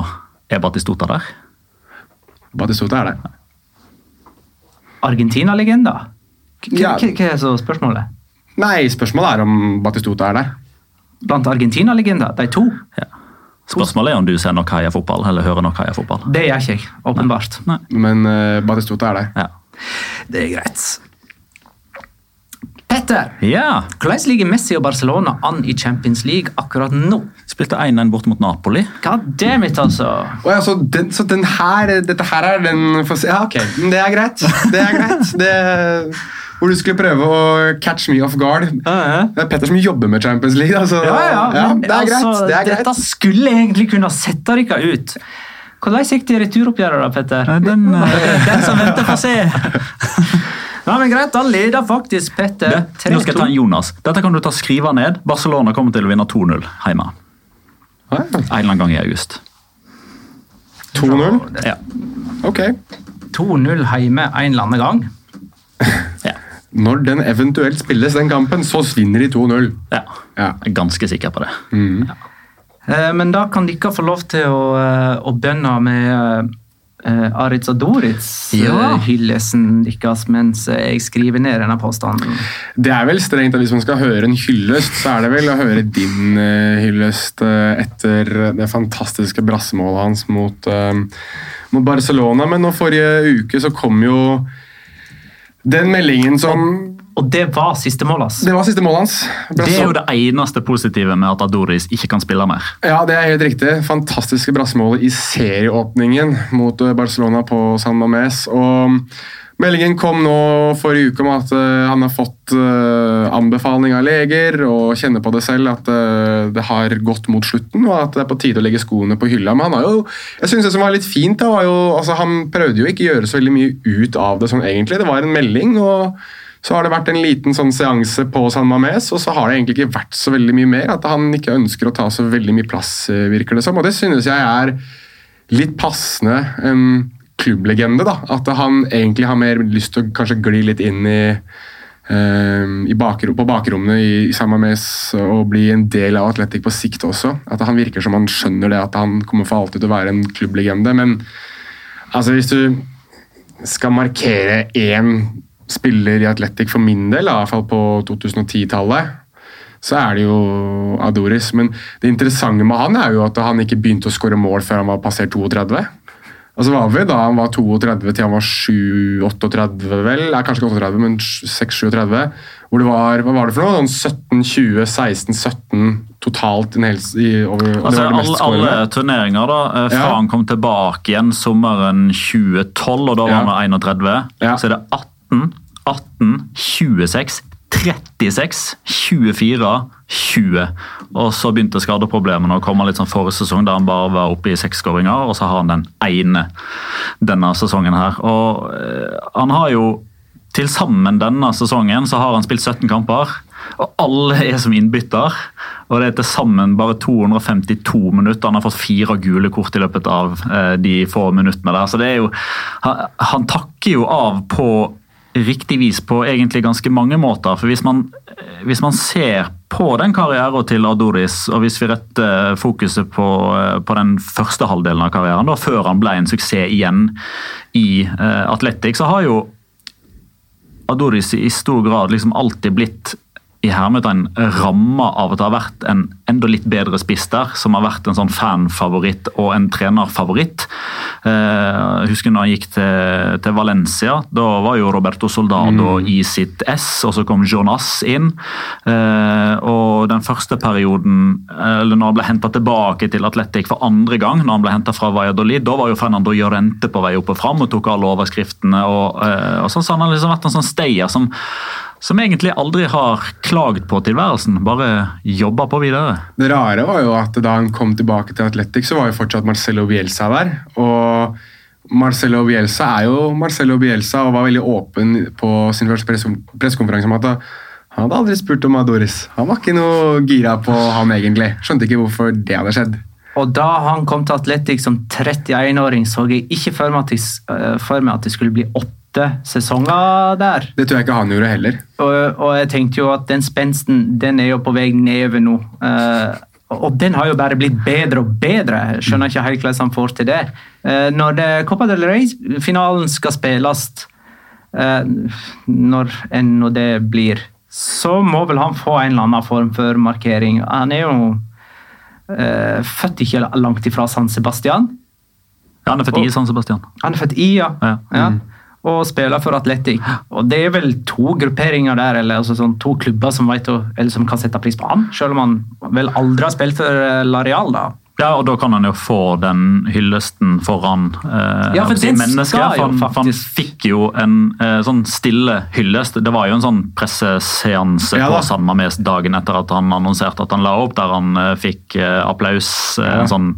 Er Batistota der? Batistota er der. Argentina-legenda? Hva Ja. er så spørsmålet? Nei, spørsmålet er om Batistota er der. Blant Argentina-legender, de to? Spørsmålet er om du ser nok heiafotball, eller hører nok heiafotball. Det gjør ikke jeg, åpenbart. Nei. Men uh, Batistota er der. Ja. Det er greit. Petter, ja. hvordan ligger Messi og Barcelona an i Champions League akkurat nå? Spilte 1-1 bort mot Napoli. Goddammit, altså! Oh, ja, så, den, så den her, dette her er den Ja, ok. Det er greit. Det er greit. Det, hvor du skulle prøve å catch me off guard. Ja, ja. Det er Petter som jobber med Champions League. Altså, ja, men det er greit. altså, det er greit. Dette skulle egentlig kunne sette dere ut. Hvordan gikk det i returoppgjøret, da, Petter? Den, den som venter, får se. Ja, men Greit, da leder faktisk Petter 3-2. nå skal jeg ta en Jonas. Dette kan du ta skrive ned. Barcelona kommer til å vinne 2-0 hjemme. Ah, ja. En eller annen gang i august. 2-0. Ja. Ok. 2-0 hjemme en eller annen gang. Ja. Når den eventuelt spilles, den kampen, så svinner de 2-0. ja. Ja. Jeg er ganske sikker på det. Eh, Men da kan dere få lov til å, eh, å bønne med uh, Aritz og Doritz Ja. eh, hyllesen deres mens eh, jeg skriver ned denne påstanden. Det er vel strengt at Hvis man skal høre en hyllest, så er det vel å høre din uh, hyllest uh, etter det fantastiske brassemålet hans mot, eh, mot Barcelona. Men nå forrige uke så kom jo den meldingen som Og det var siste mål hans. Det var siste målet hans. Det er jo det eneste positive med at Adoris ikke kan spille mer. Ja, det er helt riktig. Fantastiske brassemålet i serieåpningen mot eh, Barcelona på San Mames. Og meldingen kom nå forrige uke om at eh, han har fått eh, anbefaling av leger og kjenner på det selv at det har gått mot slutten og at det er på tide å legge skoene på hylla. Men han har jo, jeg synes det som var litt fint, da, var jo, altså han prøvde jo ikke å gjøre så veldig mye ut av det sånn egentlig. Det var en melding. og så har det vært en liten sånn seanse på San Mames, og så har det egentlig ikke vært så veldig mye mer. At han ikke ønsker å ta så veldig mye plass, eh, virker det som. Og det synes jeg er litt passende en klubblegende. da, At han egentlig har mer lyst til å kanskje gli litt inn i, eh, i bakrom, på bakrommene i, i San Mames og bli en del av Atletic på sikt også. At han virker som han skjønner det, at han kommer for alltid til å være en klubblegende. Men altså, hvis du skal markere én spiller i Atletic for min del, i hvert fall på 2010-tallet, så er det jo Adoris. Men det interessante med han er jo at han ikke begynte å skåre mål før han var passert 32. Altså var vi da han var 32 til han var 7-38, vel? Nei, kanskje ikke 38, men 6-37. Hvor det var hva var det for noe? Sånn 17, 20, 16, 17 totalt hel, i, over, og Altså, alle, alle turneringer da, eh, fra Ja. han kom tilbake igjen sommeren 2012, og da var Ja. han 31, Ja. så er det 18, 18, 26, 36, 24, 20. Og så begynte skadeproblemene å komme litt sånn forrige sesong, der han bare var oppe i seksskåringer, og så har han den ene denne sesongen her. Og øh, han har jo til sammen denne sesongen så har han spilt 17 kamper, og alle er som innbytter. Og det er til sammen bare 252 minutter. Han har fått fire gule kort i løpet av eh, de få minuttene der. Så det er jo han takker jo av på riktig vis på egentlig ganske mange måter. For hvis man, eh, hvis man ser på den karrieren til Adoris, og hvis vi retter fokuset på, eh, på den første halvdelen av karrieren, da, før han ble en suksess igjen i uh, Atletic, så har jo Adoris i stor grad liksom alltid blitt i hermetegn ramma av at det har vært en enda litt bedre spiss der, som har vært en sånn fanfavoritt og en trenerfavoritt. Eh, jeg husker når han gikk til, til Valencia. Da var jo Roberto Soldado i sitt ess, og så kom Jonas inn. Eh, og den første perioden, eller når han ble henta tilbake til Atletic for andre gang, når han ble henta fra Valladolid, da var jo Fernando Llorente på vei opp og fram og tok alle overskriftene. og, eh, og sånn, så han har liksom vært en sånn stayer som som egentlig aldri har klagd på tilværelsen, bare jobba på videre. Det rare var jo at da han kom tilbake til Atletic, så var jo fortsatt Marcelo Bielsa der. Og Marcelo Bielsa er jo Marcelo Bielsa og var veldig åpen på sin første press- pressekonferanse om at han hadde aldri spurt om Adoris. Han var ikke noe gira på han egentlig. Skjønte ikke hvorfor det hadde skjedd. Og da han kom til Atletic som 31-åring, så jeg ikke for meg, at det, eh, for meg at det skulle bli åtte sesonger der. Det tror jeg ikke han gjorde heller. Og, og jeg tenkte jo at den spensten den er jo på vei nedover nå. Uh, og den har jo bare blitt bedre og bedre. Skjønner ikke helt hvordan han får til det. Eh, når det, Copa del Rey-finalen skal spilles, eh, når enn når det blir, så må vel han få en eller annen form for markering. Han er jo uh, født ikke langt ifra San Sebastian. Ja, han er født i San Sebastian. Han er født i, ja. Ja. ja. Og spiller for Atletic. Og det er vel to grupperinger der, eller altså sånn, to klubber som, vet, eller som kan sette pris på han, selv om han vel aldri har spilt for eh, Lareal. da. Ja, og da kan han jo få den hyllesten foran eh, Ja, for si mennesket. For han, for han fikk jo en eh, sånn stille hyllest. Det var jo en sånn presseseanse Ja på. San Mames dagen etter at han annonserte at han la opp, der han eh, fikk eh, applaus. eh, Ja. En sånn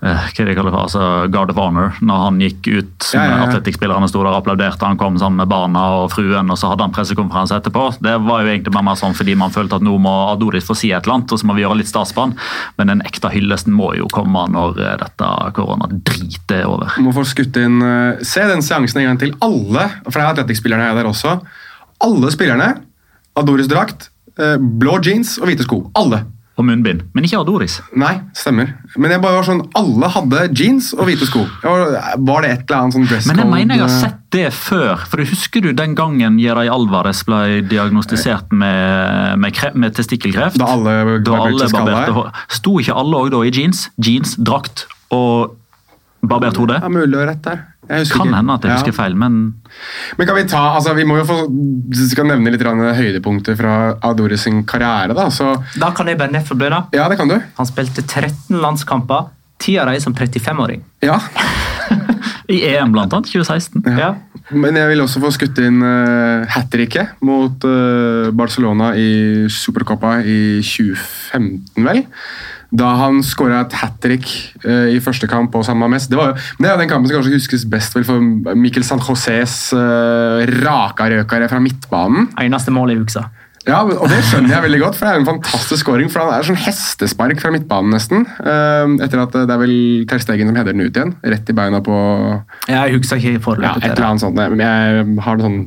hva er de kaller det for, altså Guard of Honor. Når han gikk ut, Ja, ja, ja. Atletikkspillerne sto der og applauderte, han kom sammen med barna og fruen, og så hadde han pressekonferanse etterpå. Det var jo egentlig mer sånn fordi man følte at nå må Adoris få si et eller annet, og så må vi gjøre litt stas på han. Men den ekte hyllesten må jo komme når eh, dette koronadritet er over. Må få skutt inn eh, Se den seansen en gang til. Alle, for det er atletikkspillerne er der også. Alle spillerne, Adoris-drakt, eh, blå jeans og hvite sko. Alle. Og munnbind. Men ikke Adoris. Nei, stemmer. Men jeg bare var sånn, alle hadde jeans og hvite sko. Var, var det et eller annet sånn dress Men jeg mener jeg har eh, sett det før. For Husker du den gangen Jeray Alvarez ble diagnostisert med, med, kre- med testikkelkreft? Da alle Da alle barberte. Sto ikke alle òg da i jeans? Jeans, drakt og Barbert hode? Ja, mulig å rett der. Jeg husker Kan ikke. hende at jeg Ja. husker feil, men Men kan vi ta, altså vi må jo få, skal nevne litt høydepunkter fra Adore sin karriere. da, så Da kan jeg bare nedforbløde. Ja, det kan du. Han spilte 13 landskamper, ti av dem som 35-åring. Ja, i EM blant annet, 2016. Ja. Men jeg vil også få skutt inn uh, hat tricket mot uh, Barcelona i Supercopa i 2015, vel. Da han skåra et hat trick uh, i første kamp på San Mames. Det, var jo, det er jo den kampen som kanskje huskes best vel for Mikkel San Josés uh, rakarøkere fra midtbanen. Eneste mål i uksa. Ja, og det skjønner jeg veldig godt, for det er en fantastisk scoring. For han er sånn hestespark fra midtbanen, nesten. Eh, etter at det er vel Ter Stegen som header den ut igjen. Rett i beina på Jeg husker ikke ja, forløpet et eller annet sånt. Men jeg har det sånn,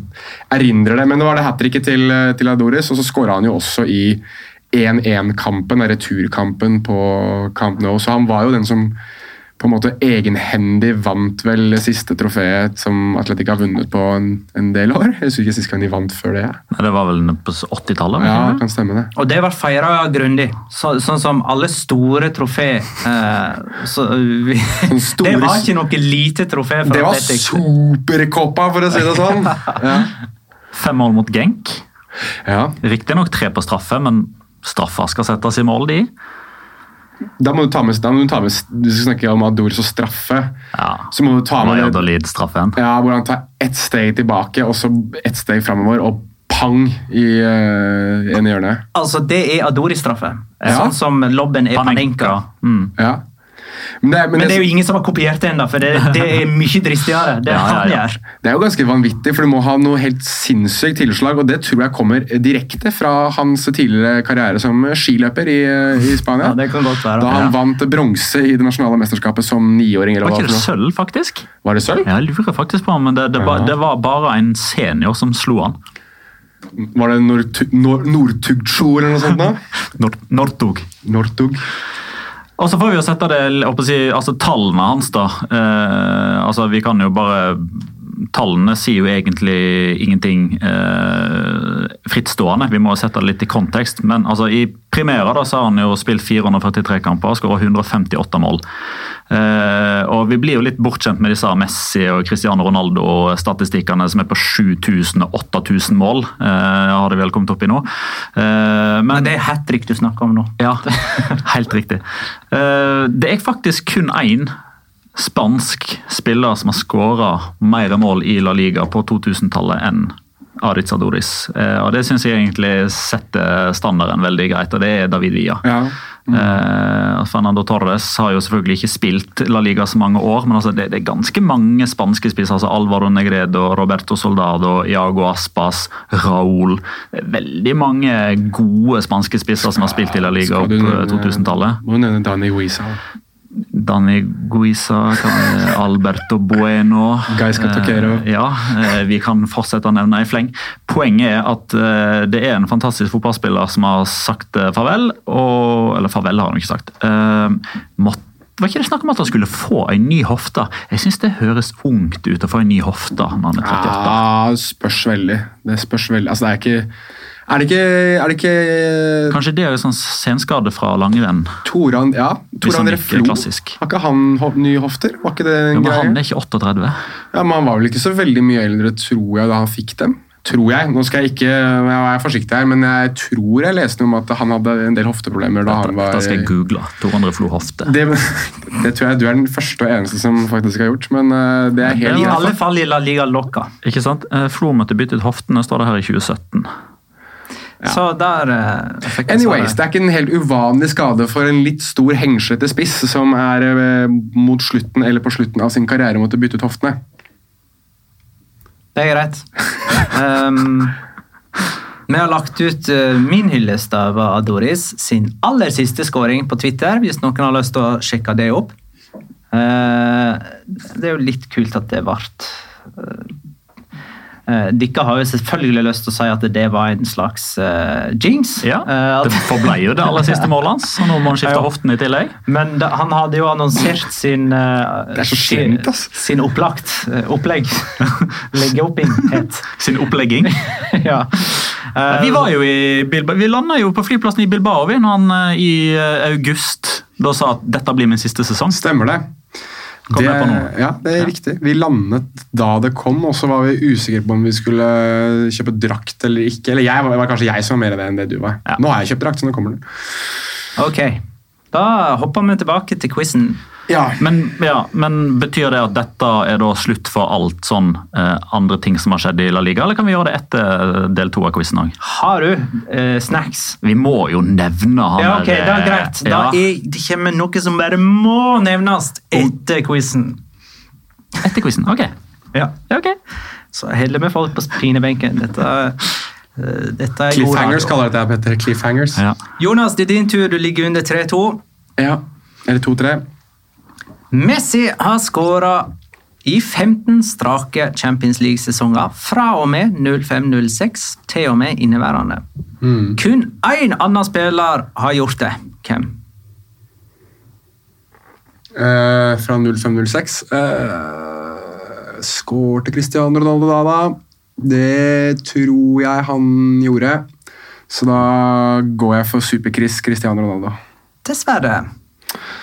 erindrer det. Men det var det hat tricket til, til Adoris, og så skåra han jo også i 1-1-kampen, returkampen på Camp Nou. Så han var jo den som på en måte egenhendig vant vel det siste trofeet som Atletic har vunnet på en, en del år. Jeg husker ikke sist gang de vant før det. Det var vel på 80-tallet? Ja, det kan stemme det. Og det ble feira grundig. Så, sånn som alle store trofé. Eh, så, vi, store- det var ikke noe lite trofé. Det var superkoppa, for å si det sånn! Ja. Fem mål mot Genk. ja. Riktignok tre på straffe, men straffer skal settes i mål, de. Da må du ta med, da må du ta med Du snakker om Adoris og straffe. Ja. Så må du ta med det Valladolid-straffen. Ja, hvor han tar ett steg tilbake og så ett steg framover, og pang i uh, en hjørne. Altså, Det er Adoris straffe. Ja. Sånn som lobben er Panenka. Mm. Ja. Men, det, men Men det er jo ingen som har kopiert det ennå, for det, det er mye dristigere. Det han gjør. det er jo ganske vanvittig, for du må ha noe helt sinnssykt tilslag, og det tror jeg kommer direkte fra hans tidligere karriere som skiløper i, i Spania. Ja, det kan godt være. da han Ja. vant bronse i det nasjonale mesterskapet som niåring. Var ikke det sølv, faktisk? Var det sølv? Jeg lurer faktisk på, men det, det, var, det var bare en senior som slo han. Var det Nortu- Nor- Nortugdsjo eller noe sånt? da? Nortug. Nortug. Og så får vi jo sette det, si, altså tallene hans, da. Eh, altså, vi kan jo bare Tallene sier jo egentlig ingenting eh, frittstående. Vi må sette det litt i kontekst. Men altså, i primæra da, så har han jo spilt 443 kamper og skåra 158 mål. Eh, og Vi blir jo litt bortskjemt med disse Messi og Cristiano Ronaldo-statistikkene som er på 7000 og 8000 mål. Eh, har det vel kommet opp i nå. Eh, men Men det er hat trick du snakker om nå. ja, helt riktig. Eh, Det er faktisk kun én spansk spiller som har skåra mer mål i La Liga på 2000-tallet enn Aritz Adoris. Eh, Og Det syns jeg egentlig setter standarden veldig greit, og det er David Villa. Ja. Eh, Fernando Torres har jo selvfølgelig ikke spilt La Liga så mange år, men altså det, det er ganske mange spanske spisser. altså Alvaro Negredo, Roberto Soldado, Iago Aspas, Raúl. Veldig mange gode spanske spisser som har spilt i La Liga opp du eh, nevne- 2000-tallet. Må nevne Dani Guisa. Dani Guisa, Alberto Bueno Gaisca Toquero. Eh, Ja, eh, vi kan fortsette å nevne i fleng. Poenget er at eh, det er en fantastisk fotballspiller som har sagt farvel. Og, eller farvel har han ikke sagt. Måtte var ikke det snakk om at han skulle få en ny hofte? Jeg syns det høres ungt ut å få en ny hofte når han er 38. Ja, spørs veldig. Det spørs veldig. Altså, det er ikke Er det ikke, er det ikke Kanskje det er jo sånn senskade fra langrenn. Toran Ja, Toran Reflo. klassisk. Har ikke han nye hofter? Var ikke det en jo, men han er ikke 38. Ja, men Han var vel ikke så veldig mye eldre, tror jeg, da han fikk dem. Tror jeg. Nå skal jeg ikke jeg er forsiktig her, men jeg tror jeg leste om at han hadde en del hofteproblemer da han var Da skal jeg google. Toran Reflo Flo Hofte. det, det tror jeg du er den første og eneste som faktisk har gjort, men eh, det er helt I alle fall i La Liga Loca. Ikke sant? Eh, Flo måtte bytte ut hoftene, står det her i 2017. Så der uh, fikk jeg Anyways, det er ikke en helt uvanlig skade for en litt stor hengslete spiss som er uh, mot slutten eller på slutten av sin karriere måtte bytte ut hoftene. Det er greit. Um, vi har lagt ut uh, min hyllest av Adoris sin aller siste skåring på Twitter, hvis noen har lyst til å sjekke det opp. Uh, det er jo litt kult at det ble Dere har jo selvfølgelig lyst til å si at det var en slags uh, jinx. Ja, Uh, Det forblei jo det aller siste målet hans, og nå må han skifte hoften i tillegg. Men da, han hadde jo annonsert sin uh, sin, sin opplagt uh, opplegg. Leggeoppinghet. Sin opplegging. ja. Uh, Vi var jo i Bilbao, vi landa jo på flyplassen i Bilbao vi, når han eh, i eh, august da sa at dette blir min siste sesong. Stemmer det. Det. Ja, det er riktig. Vi landet da det kom, og så var vi usikre på om vi skulle kjøpe drakt eller ikke. Eller jeg, det var kanskje jeg som var mer av det enn det du var. Ja. Nå har jeg kjøpt drakt, så nå kommer den. Ok, da hopper vi tilbake til quizen. Ja, Men, ja, men betyr det at dette er da slutt for alt sånn eh, andre ting som har skjedd i La Liga, eller kan vi gjøre det etter del to av quizen òg? Har du eh, snacks? Vi må jo nevne han Ja, ok, der, da er greit. Ja. Da er, det kommer noe som bare må nevnes etter quizen. Etter quizen. Ok. Ja. Ja, ok. Så heller vi folk på pinebenken. Dette, eh, dette er Cliffhangers kaller dette, Petter. Cliffhangers. Ja. Jonas, det er din tur. Du ligger under 3-2. Ja. Eller 2-3. Messi har skåra i 15 strake Champions League-sesonger fra og med 05-06 til og med inneværende. Kun én annen spiller har gjort det. Hvem? Eh, fra 05-06. eh, Skårte Cristiano Ronaldo da, da? Det tror jeg han gjorde. Så da går jeg for Super-Chris Cristiano Ronaldo. Dessverre.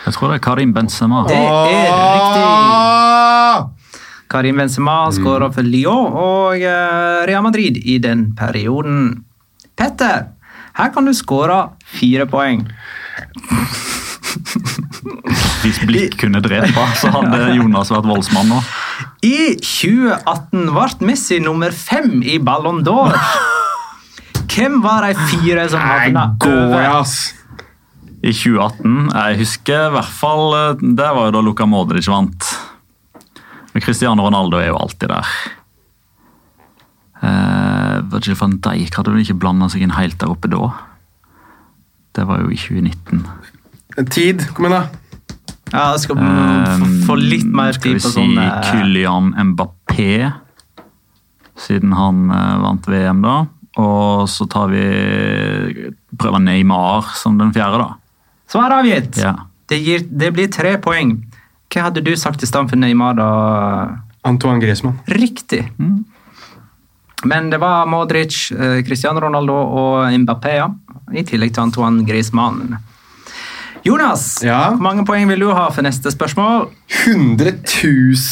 Jeg tror det er Karim Benzema. Det er riktig. Karim Benzema skåra for Lyon og eh, Real Madrid i den perioden. Petter, her kan du skåre fire poeng. Hvis blikk kunne drepe, så hadde Jonas vært voldsmann nå. I 2018 ble Messi nummer fem i Ballon d'Or. Hvem var de fire som havna Går over? I 2018. Jeg husker i hvert fall eh, Det var jo da Luka Modric vant. Men Cristiano Ronaldo er jo alltid der. Eh, Virgil van Dijk hadde vel ikke blanda seg inn helt der oppe da? Det var jo i 2019. En Tid, kom igjen, da. Ja, det skal få, få litt mer tid på sånn. Skal vi si Kylian Mbappé, siden han eh, vant VM, da. Og så tar vi prøver Neymar som den fjerde, da. Svar avgitt. Ja. Det, gir, det blir tre poeng. Hva hadde du sagt i stand for Neymar, da? Antoine Griezmann. Riktig. Men det var Modric, eh, Cristiano Ronaldo og Mbappé, ja. I tillegg til Antoine Griezmann. Jonas, Ja? hvor mange poeng vil du ha for neste spørsmål? 100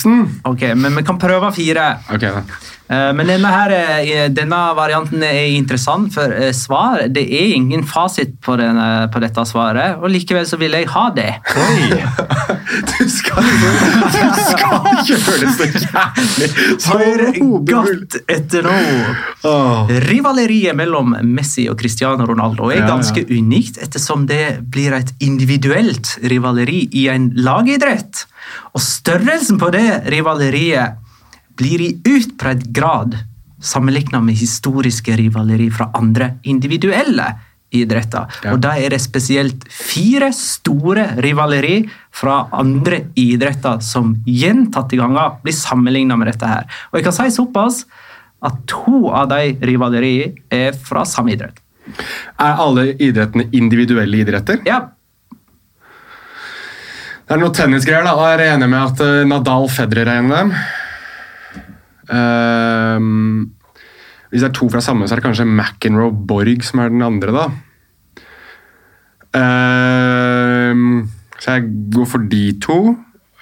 000! Ok, men vi kan prøve fire. Ok, da. Eh, Men denne, her, er- denne varianten er interessant, for eh, svar Det er ingen fasit på, denne, på dette svaret, og likevel så vil jeg ha det. Du skal liksom Du skal ikke føle så jævlig Hør godt etter nå. Rivaleriet mellom Messi og Cristiano Ronaldo er ganske unikt, ettersom det blir et individuelt rivaleri i en lagidrett. Og størrelsen på det rivaleriet blir i utbredt grad sammenlignet med historiske rivaleri fra andre individuelle idretter. Ja. Og da er det spesielt fire store rivaleri fra andre idretter som gjentatte ganger blir sammenlignet med dette her. Og jeg kan si såpass at to av de rivaleriene er fra samme idrett. Er alle idrettene individuelle idretter? Ja, Det er noe tennisgreier, da. Jeg er enig med at eh, Nadal Federer er en av dem. Ehm, hvis det er to fra samme, så er det kanskje McEnroe Borg som er den andre, da. Ehm, så jeg går for de to.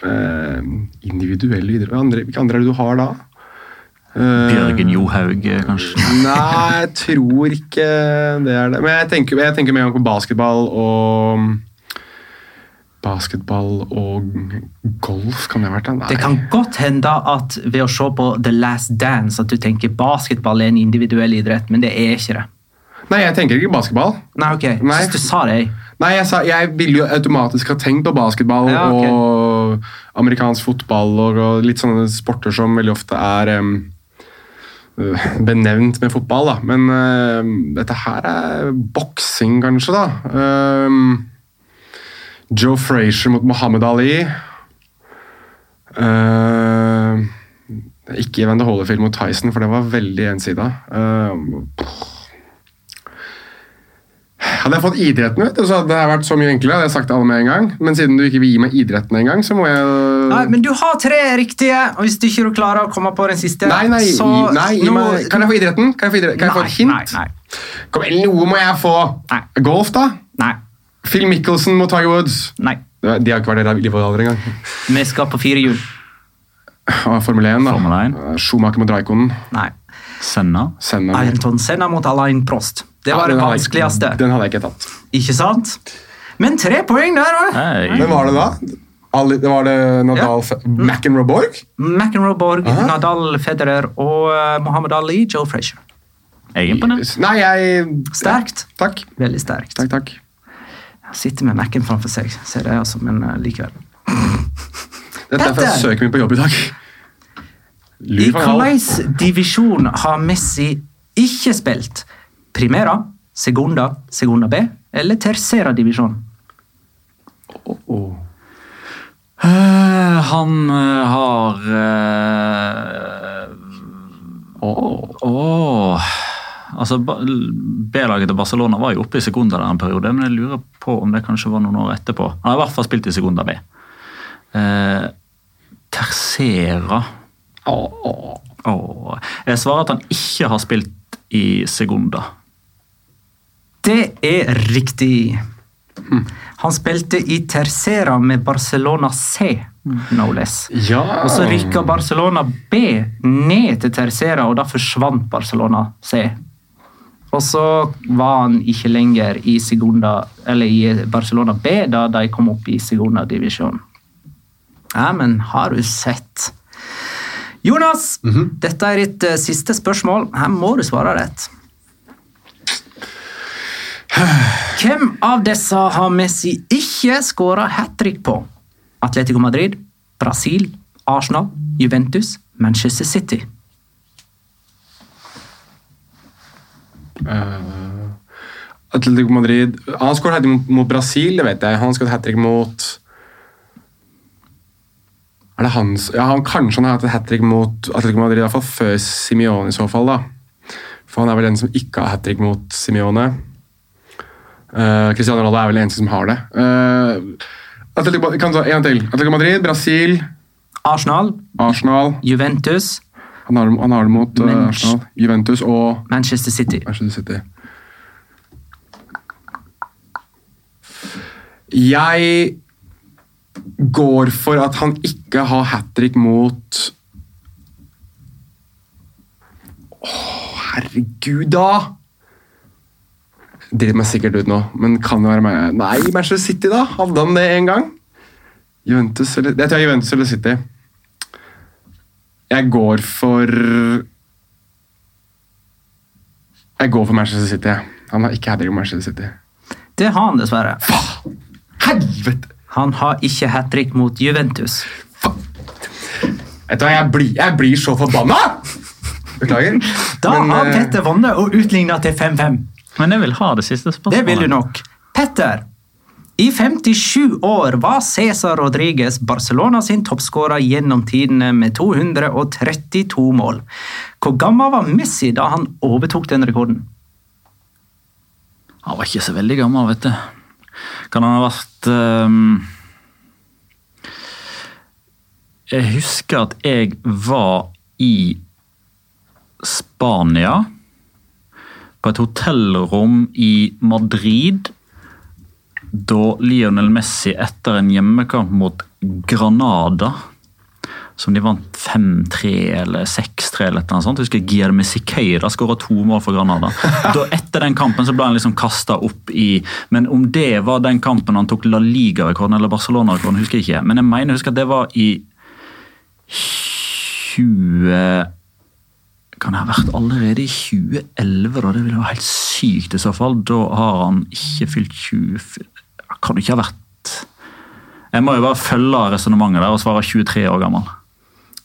Ehm, individuelle idretter andre, hvilke andre er det du har da? Bjørgen Johaug, eh, kanskje. Nei, jeg tror ikke det er det. Men jeg tenker, jeg tenker gang på basketball og Basketball og golf, kan det ha vært? Nei. Det kan godt hende at ved å se på The Last Dance at du tenker basketball er en individuell idrett, men det er ikke det. Nei, jeg tenker ikke basketball. Nei, ok. Nei. Synes du sa det. jeg. Nei, jeg, sa, jeg ville jo automatisk ha tenkt på basketball Ja, okay. og amerikansk fotball og, og litt sånne sporter som veldig ofte er øh, benevnt med fotball, da. Men uh, dette her er boksing, kanskje, da. Em, Joe Frazier mot Mohammed Ali. Uh, ikke Van de Hollefield mot Tyson, for det var veldig ensida. Uh, hadde jeg fått idretten, vet du, så hadde det vært så mye enklere. hadde jeg sagt alle med en gang. Men siden du ikke vil gi meg idretten engang, så må jeg Nei, men du har tre riktige, og hvis du ikke klarer å komme på den siste, Nei, nei, så nei nå- meg, Kan jeg få idretten? Kan jeg få, idretten? kan jeg få et hint? Nei, nei. Kom igjen, noe må jeg få! Golf, da? nei, Phil Mickelson mot Tiger Woods. nei. De har ikke vært der i livvalder engang. Vi skal på fire hjul. Formel 1, da. Formel 1. Schumacher mot Raikonen. Nei. Senna. Senna. Ayrton Senna mot Alain Prost. Det Ja, var det den hadde jeg- vanskeligste. Den hadde jeg ikke tatt. Ikke sant? Men tre poeng der òg. Hvem var det da? Ali, det var det Nadal ja. McEnroe Borg? McEnroe Borg, Nadal Federer og uh, Mohammed Ali, Joe Frazier. Jeg er imponert. Nei, jeg Sterkt. Takk. Veldig sterkt. Takk, takk. Sitter med Mac-en framfor seg, ser det altså, men uh, likevel. Dette er derfor jeg søket mitt på jobb i dag. I hvilken divisjon har Messi ikke spilt? Primera, Segunda, Segunda B eller Tercera divisjon? Eh, han uh, har eh, Åh. Altså, B-laget til Barcelona var jo oppe i sekunder der en periode, men jeg lurer på om det kanskje var noen år etterpå. Han har i hvert fall spilt i sekunder B. Eh, Tercera oh. Jeg svarer at han ikke har spilt i sekunder. Det er riktig. Han spilte i Tercera med Barcelona C, no less. Ja. Og så rykka Barcelona B ned til Tercera, og da forsvant Barcelona C. Og så var han ikke lenger i, Segunda, eller i Barcelona B da de kom opp i segunda divisjon. Ja, men har du sett? Jonas, dette er ditt uh, siste spørsmål. Her må du svare rett. Hvem av disse har Messi ikke skåra hat trick på? Atletico Madrid, Brasil, Arsenal, Juventus, Manchester City. Atletico Madrid Han skåret hat mot, mot Brasil, det vet jeg. Han skåret hat trick mot Er det hans Ja, han, Kanskje han har hatt et hat trick mot Atletico Madrid, i hvert fall før Simione i så fall. da. For han er vel den som ikke har hat trick mot Simione. Uh, Cristiano Ronaldo er vel den eneste som har det. Uh, Atletico, kan ta en til. Atletico Madrid, Brasil, Arsenal, Arsenal Juventus, Han har, han har det mot uh, Arsenal, Juventus og Manchester City. Manchester City. Jeg går for at han ikke har hat trick mot Å, herregud, da! Driter meg sikkert ut nå, men kan det være meg? Nei, Manchester City, da? Hadde han det en gang? Juventus eller Jeg tror Juventus eller City. Jeg går for Jeg går for Manchester City. Han har ikke hat trick mot Manchester City. Det har han dessverre. Helvete! Han har ikke hat trick mot Juventus. Vet du hva, jeg blir, jeg blir så forbanna! Beklager. Da Men, har eh, Petter vunnet og utligna til 5-5. Men jeg vil ha det siste spørsmålet. Det vil du nok. Petter, i 57 år var Cæsar Rodriguez Barcelona sin toppskårer gjennom tidene med 232 mål. Hvor gammel var Messi da han overtok den rekorden? Han var ikke så veldig gammel, vet du. Kan han ha vært um... Jeg husker at jeg var i Spania. På et hotellrom i Madrid. Da Lionel Messi etter en hjemmekamp mot Granada som de vant 5-3 eller 6-3 eller noe sånt. Jeg husker Guillermo Siqueira skåra to mål for Granada. Da Etter den kampen så ble han liksom kasta opp i Men om det var den kampen han tok La Liga-rekorden eller Barcelona-rekorden, husker jeg ikke. Men jeg mener jeg husker at det var i 20 Kan det ha vært allerede i 2011, da? Det ville være helt sykt i så fall. Da har han ikke fylt 20 Kan du ikke ha vært Jeg må jo bare følge resonnementet der og svare 23 år gammel.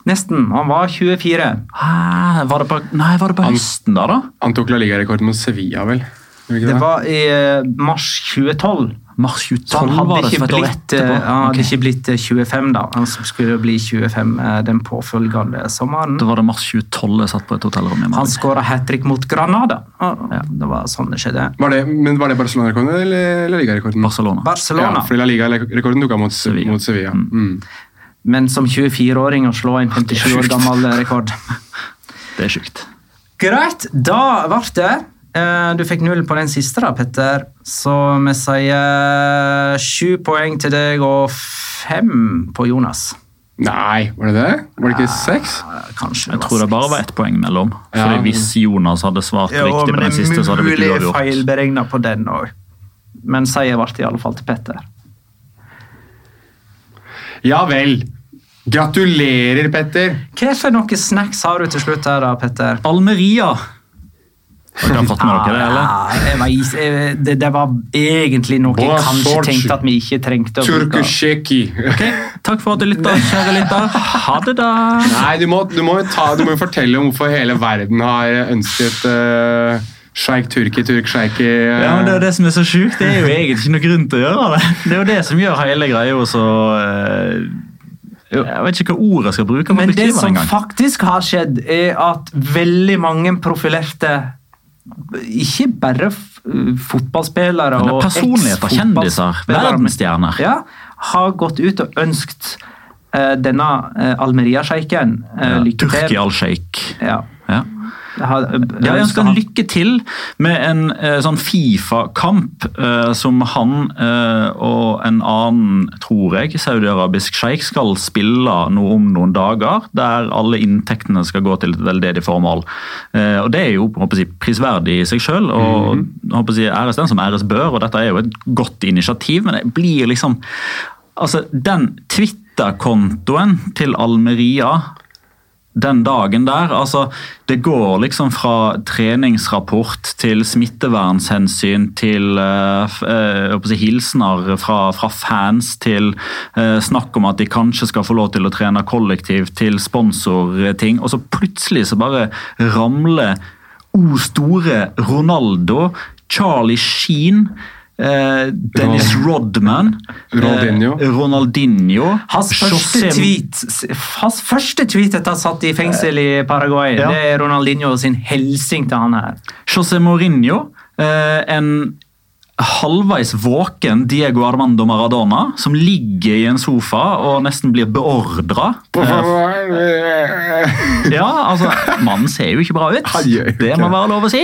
Nesten. Han var 24. Ah, var det på, nei, var det på høsten da, da? Han tok La Liga-rekorden mot Sevilla, vel? Det, Det var i eh, mars 2012. Mars Så 2012 han var hadde det ikke blitt, eh, han hadde okay. ikke blitt eh, 25 da. Han skulle bli 25 eh, den påfølgende sommeren. Da var det mars 2012 jeg satt på et hotellrom i Han skåra hat trick mot Granada. Ja. Det var sånn det skjedde. Var det, men var det Barcelona-rekorden eller La Liga-rekorden? Barcelona. Barcelona. Ja, fordi La Liga-rekorden tok han mot Sevilla. Mot Sevilla. Mm. Men som 24-åring å slå en 57 år gammel rekord. Det er sjukt. Greit, da ble det eh, du fikk null på den siste, da, Petter. Så vi sier sju poeng til deg og fem på Jonas. Nei, var det det? Var det ikke seks? Kanskje Jeg tror det bare var ett poeng mellom. Ja. Fordi Hvis Jonas hadde svart Jo, riktig på den siste, så hadde det blitt mulig uavgjort. feilberegna på den òg. Men seier ble i alle fall til Petter. Ja vel. Gratulerer, Petter. Hva for noe snacks har du til slutt her, da, Petter? Almeria! Har dere fått med dere det, eller? Ja, var, det, det var egentlig noe jeg kanskje tenkte at vi ikke trengte å bruke. Okay. Ok, Takk for at du lytta, kjære lytter. Ha det, da! Nei, du må, du må jo ta, du må jo fortelle om hvorfor hele verden har ønsket uh, sjeik turki, turk sjeiki uh, Ja, men Det er jo det som er så sjukt. Det er jo egentlig ikke noe grunn til å gjøre det. Det er jo det som gjør hele greia så eh, Jeg vet ikke hva ord jeg skal bruke. Men det som faktisk har skjedd, er at veldig mange profilerte ikke bare fotballspillere er og Personligheter, kjendiser, verdensstjerner. Ja, har gått ut og ønsket uh, denne uh, Almeria-sjeiken uh, Ja, lykke til. Turkial-sjeik. Ja. Har, eh, Ja, jeg ønsker han- lykke til med en eh, sånn Fifa-kamp eh, som han eh, og en annen, tror jeg, saudiarabisk sjeik skal spille nå om noen dager, der alle inntektene skal gå til et veldedig formål. Eh, og Det er jo jeg, prisverdig i seg sjøl, og -hmm. jeg, æres den som æres bør. og Dette er jo et godt initiativ, men det blir liksom Altså, den Twitter-kontoen til Almeria den dagen der. Altså, det går liksom fra treningsrapport til smittevernhensyn til eh, eh, si, hilsener fra, fra fans til eh, snakk om at de kanskje skal få lov til å trene kollektivt, til sponsorting. Og så plutselig så bare ramler O store Ronaldo, Charlie Sheen eh, Dennis Rodman, Ronaldinho. eh, Ronaldinho Hans første, tweet, hans første tweet etter han satt i fengsel i Paraguay, Ja. det er Ronaldinho sin hilsing til han her. José Mourinho, eh, en halvveis våken Diego Armando Maradona, som ligger i en sofa og nesten blir beordra. Ja, altså, Mannen ser jo ikke bra ut. Det må være lov å si.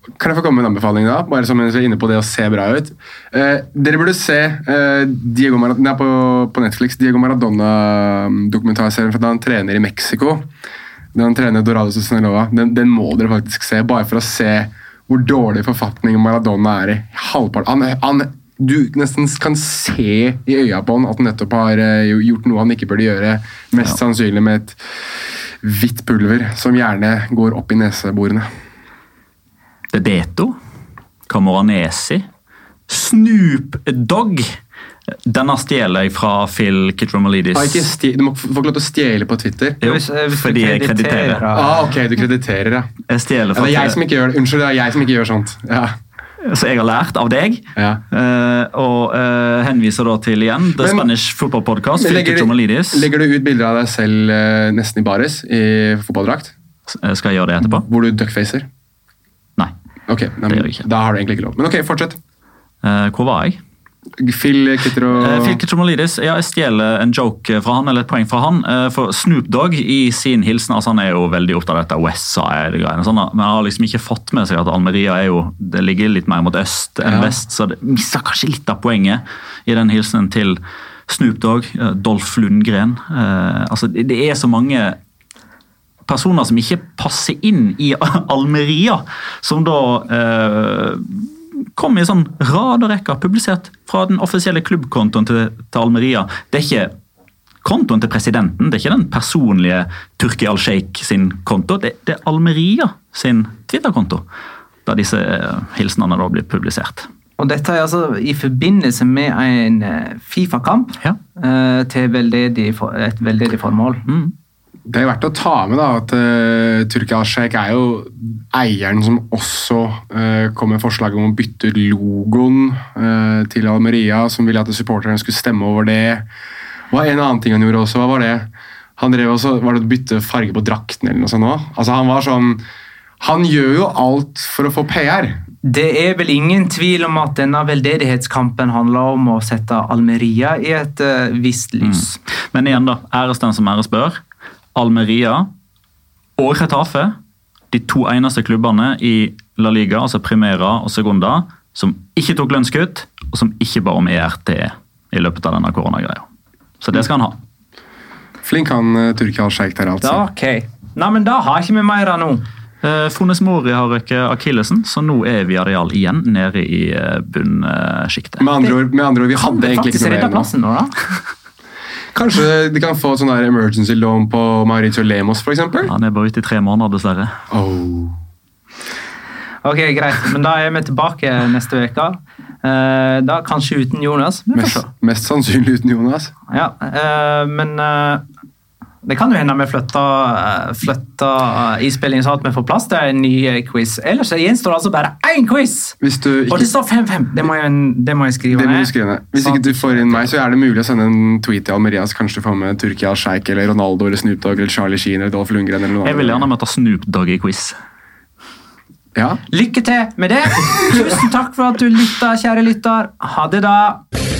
Kan jeg få komme med en anbefaling da? Bare som mens vi er inne på det å se bra ut. Eh, dere burde se eh, Diego Maradona, på, på Netflix, Diego Maradona-dokumentarserien fra da han trener i Mexico. Da han trener Dorados og Sinaloa. Den, den må dere faktisk se, bare for å se hvor dårlig forfatning Maradona er i. Halvparten. Han, han, du nesten kan se i øya på han at han nettopp har eh, gjort noe han ikke burde gjøre. Mest sannsynlig med et hvitt pulver som gjerne går opp i neseborene. Bebeto, Camoranesi, Snoop Dogg. Denne stjeler jeg fra Phil Kitromalidis. Ah, du må få lov til å stjele på Twitter. Jo, Hvis- hvis fordi jeg krediterer-. Ah, ok, du krediterer, ja. Jeg stjeler ja. fra Det er jeg som ikke gjør det. Unnskyld, det er jeg som ikke gjør sånt. Ja. Så jeg har lært av deg. Ja. uh, og uh, henviser da til igjen The Men- Spanish Football Podcast. Phil legger, Kitromalidis. legger du ut bilder av deg selv uh, nesten i baris i fotballdrakt? Skal jeg gjøre det etterpå? Hvor du duckfacer? Ok, nei, Det gjør jeg ikke. Da har du egentlig ikke lov. Men ok, fortsett. Eh, hvor var jeg? Phil Kitter og Uh, Phil Kitromalidis, ja, jeg stjeler en joke fra han, eller et poeng fra han. eh, for Snoop Dogg i sin hilsen altså Han er jo veldig opptatt av dette Westside-greiene, sånn, men han har liksom ikke fått med seg at Almeria er jo, det ligger litt mer mot øst enn Ja. vest, så det mister kanskje litt av poenget i den hilsenen til Snoop Dogg, eh, Dolph Lundgren. Eh, altså, det, det er så mange personer som ikke passer inn i Almeria, som da eh, kom i sånn raderekker publisert fra den offisielle klubbkontoen til, til Almeria. Det er ikke kontoen til presidenten, det er ikke den personlige Turki al-Sheikh sin konto, det, det er Almeria sin Twitter-konto, da disse eh, hilsenene da blir publisert. Og dette er altså i forbindelse med en eh, Fifa-kamp Ja. eh, til veldedig, et veldedig formål. Mm. Det er verdt å ta med da, at uh, Turki al-Sheikh er jo eieren som også uh, kom med forslag om å bytte ut logoen uh, til Almeria, som ville at supporterne skulle stemme over det. Og en annen ting han gjorde også, hva var det? Han drev også, var det å bytte farge på drakten eller noe sånt også? Altså han var sånn, han gjør jo alt for å få PR. Det er vel ingen tvil om at denne veldedighetskampen handler om å sette Almeria i et eh, visst lys. Men igjen da, æres den som æres bør. Almeria og Retafe, de to eneste klubbene i La Liga, altså Primera og Segunda, som ikke tok lønnskutt, og som ikke ba om ERT i løpet av denne koronagreia. Så det skal han ha. Flink han Turkial Sjeik der, altså. Da, ok. Nei, men da har ikke vi mer av nå. Eh, Fones Mori har røket akillesen, så nå er Viareal igjen nede i eh, bunnsjiktet. Med andre ord, med andre ord vi hadde egentlig ikke noe mer nå. plassen nå, da? Kanskje de kan få sånn der emergency loan på Mauricio Lemos, f.eks.? Han er bare ute i tre måneder, dessverre. Oh. Ok, greit. Men da er vi tilbake neste uke. Eh, da kanskje uten Jonas. Mest, mest sannsynlig uten Jonas. Ja, eh, men eh, det kan jo hende vi flytter, uh, flytter innspillingen sånn at vi får plass til en ny eh, quiz. Ellers gjenstår det altså bare én quiz! Hvis du Og det står 5-5. Det, det må jeg skrive ned. skrive ned. Hvis ikke du får inn meg, så er det mulig å sende en tweet til Almerias. Kanskje du får med Turki al-Sheikh eller Ronaldo eller Snoop Dogg eller Charlie Sheen eller Dolph Lundgren. eller noe Jeg vil gjerne møte Snoop Dogg i quiz. Ja. Lykke til med det! Tusen takk for at du lytta, kjære lytter. Ha det, da!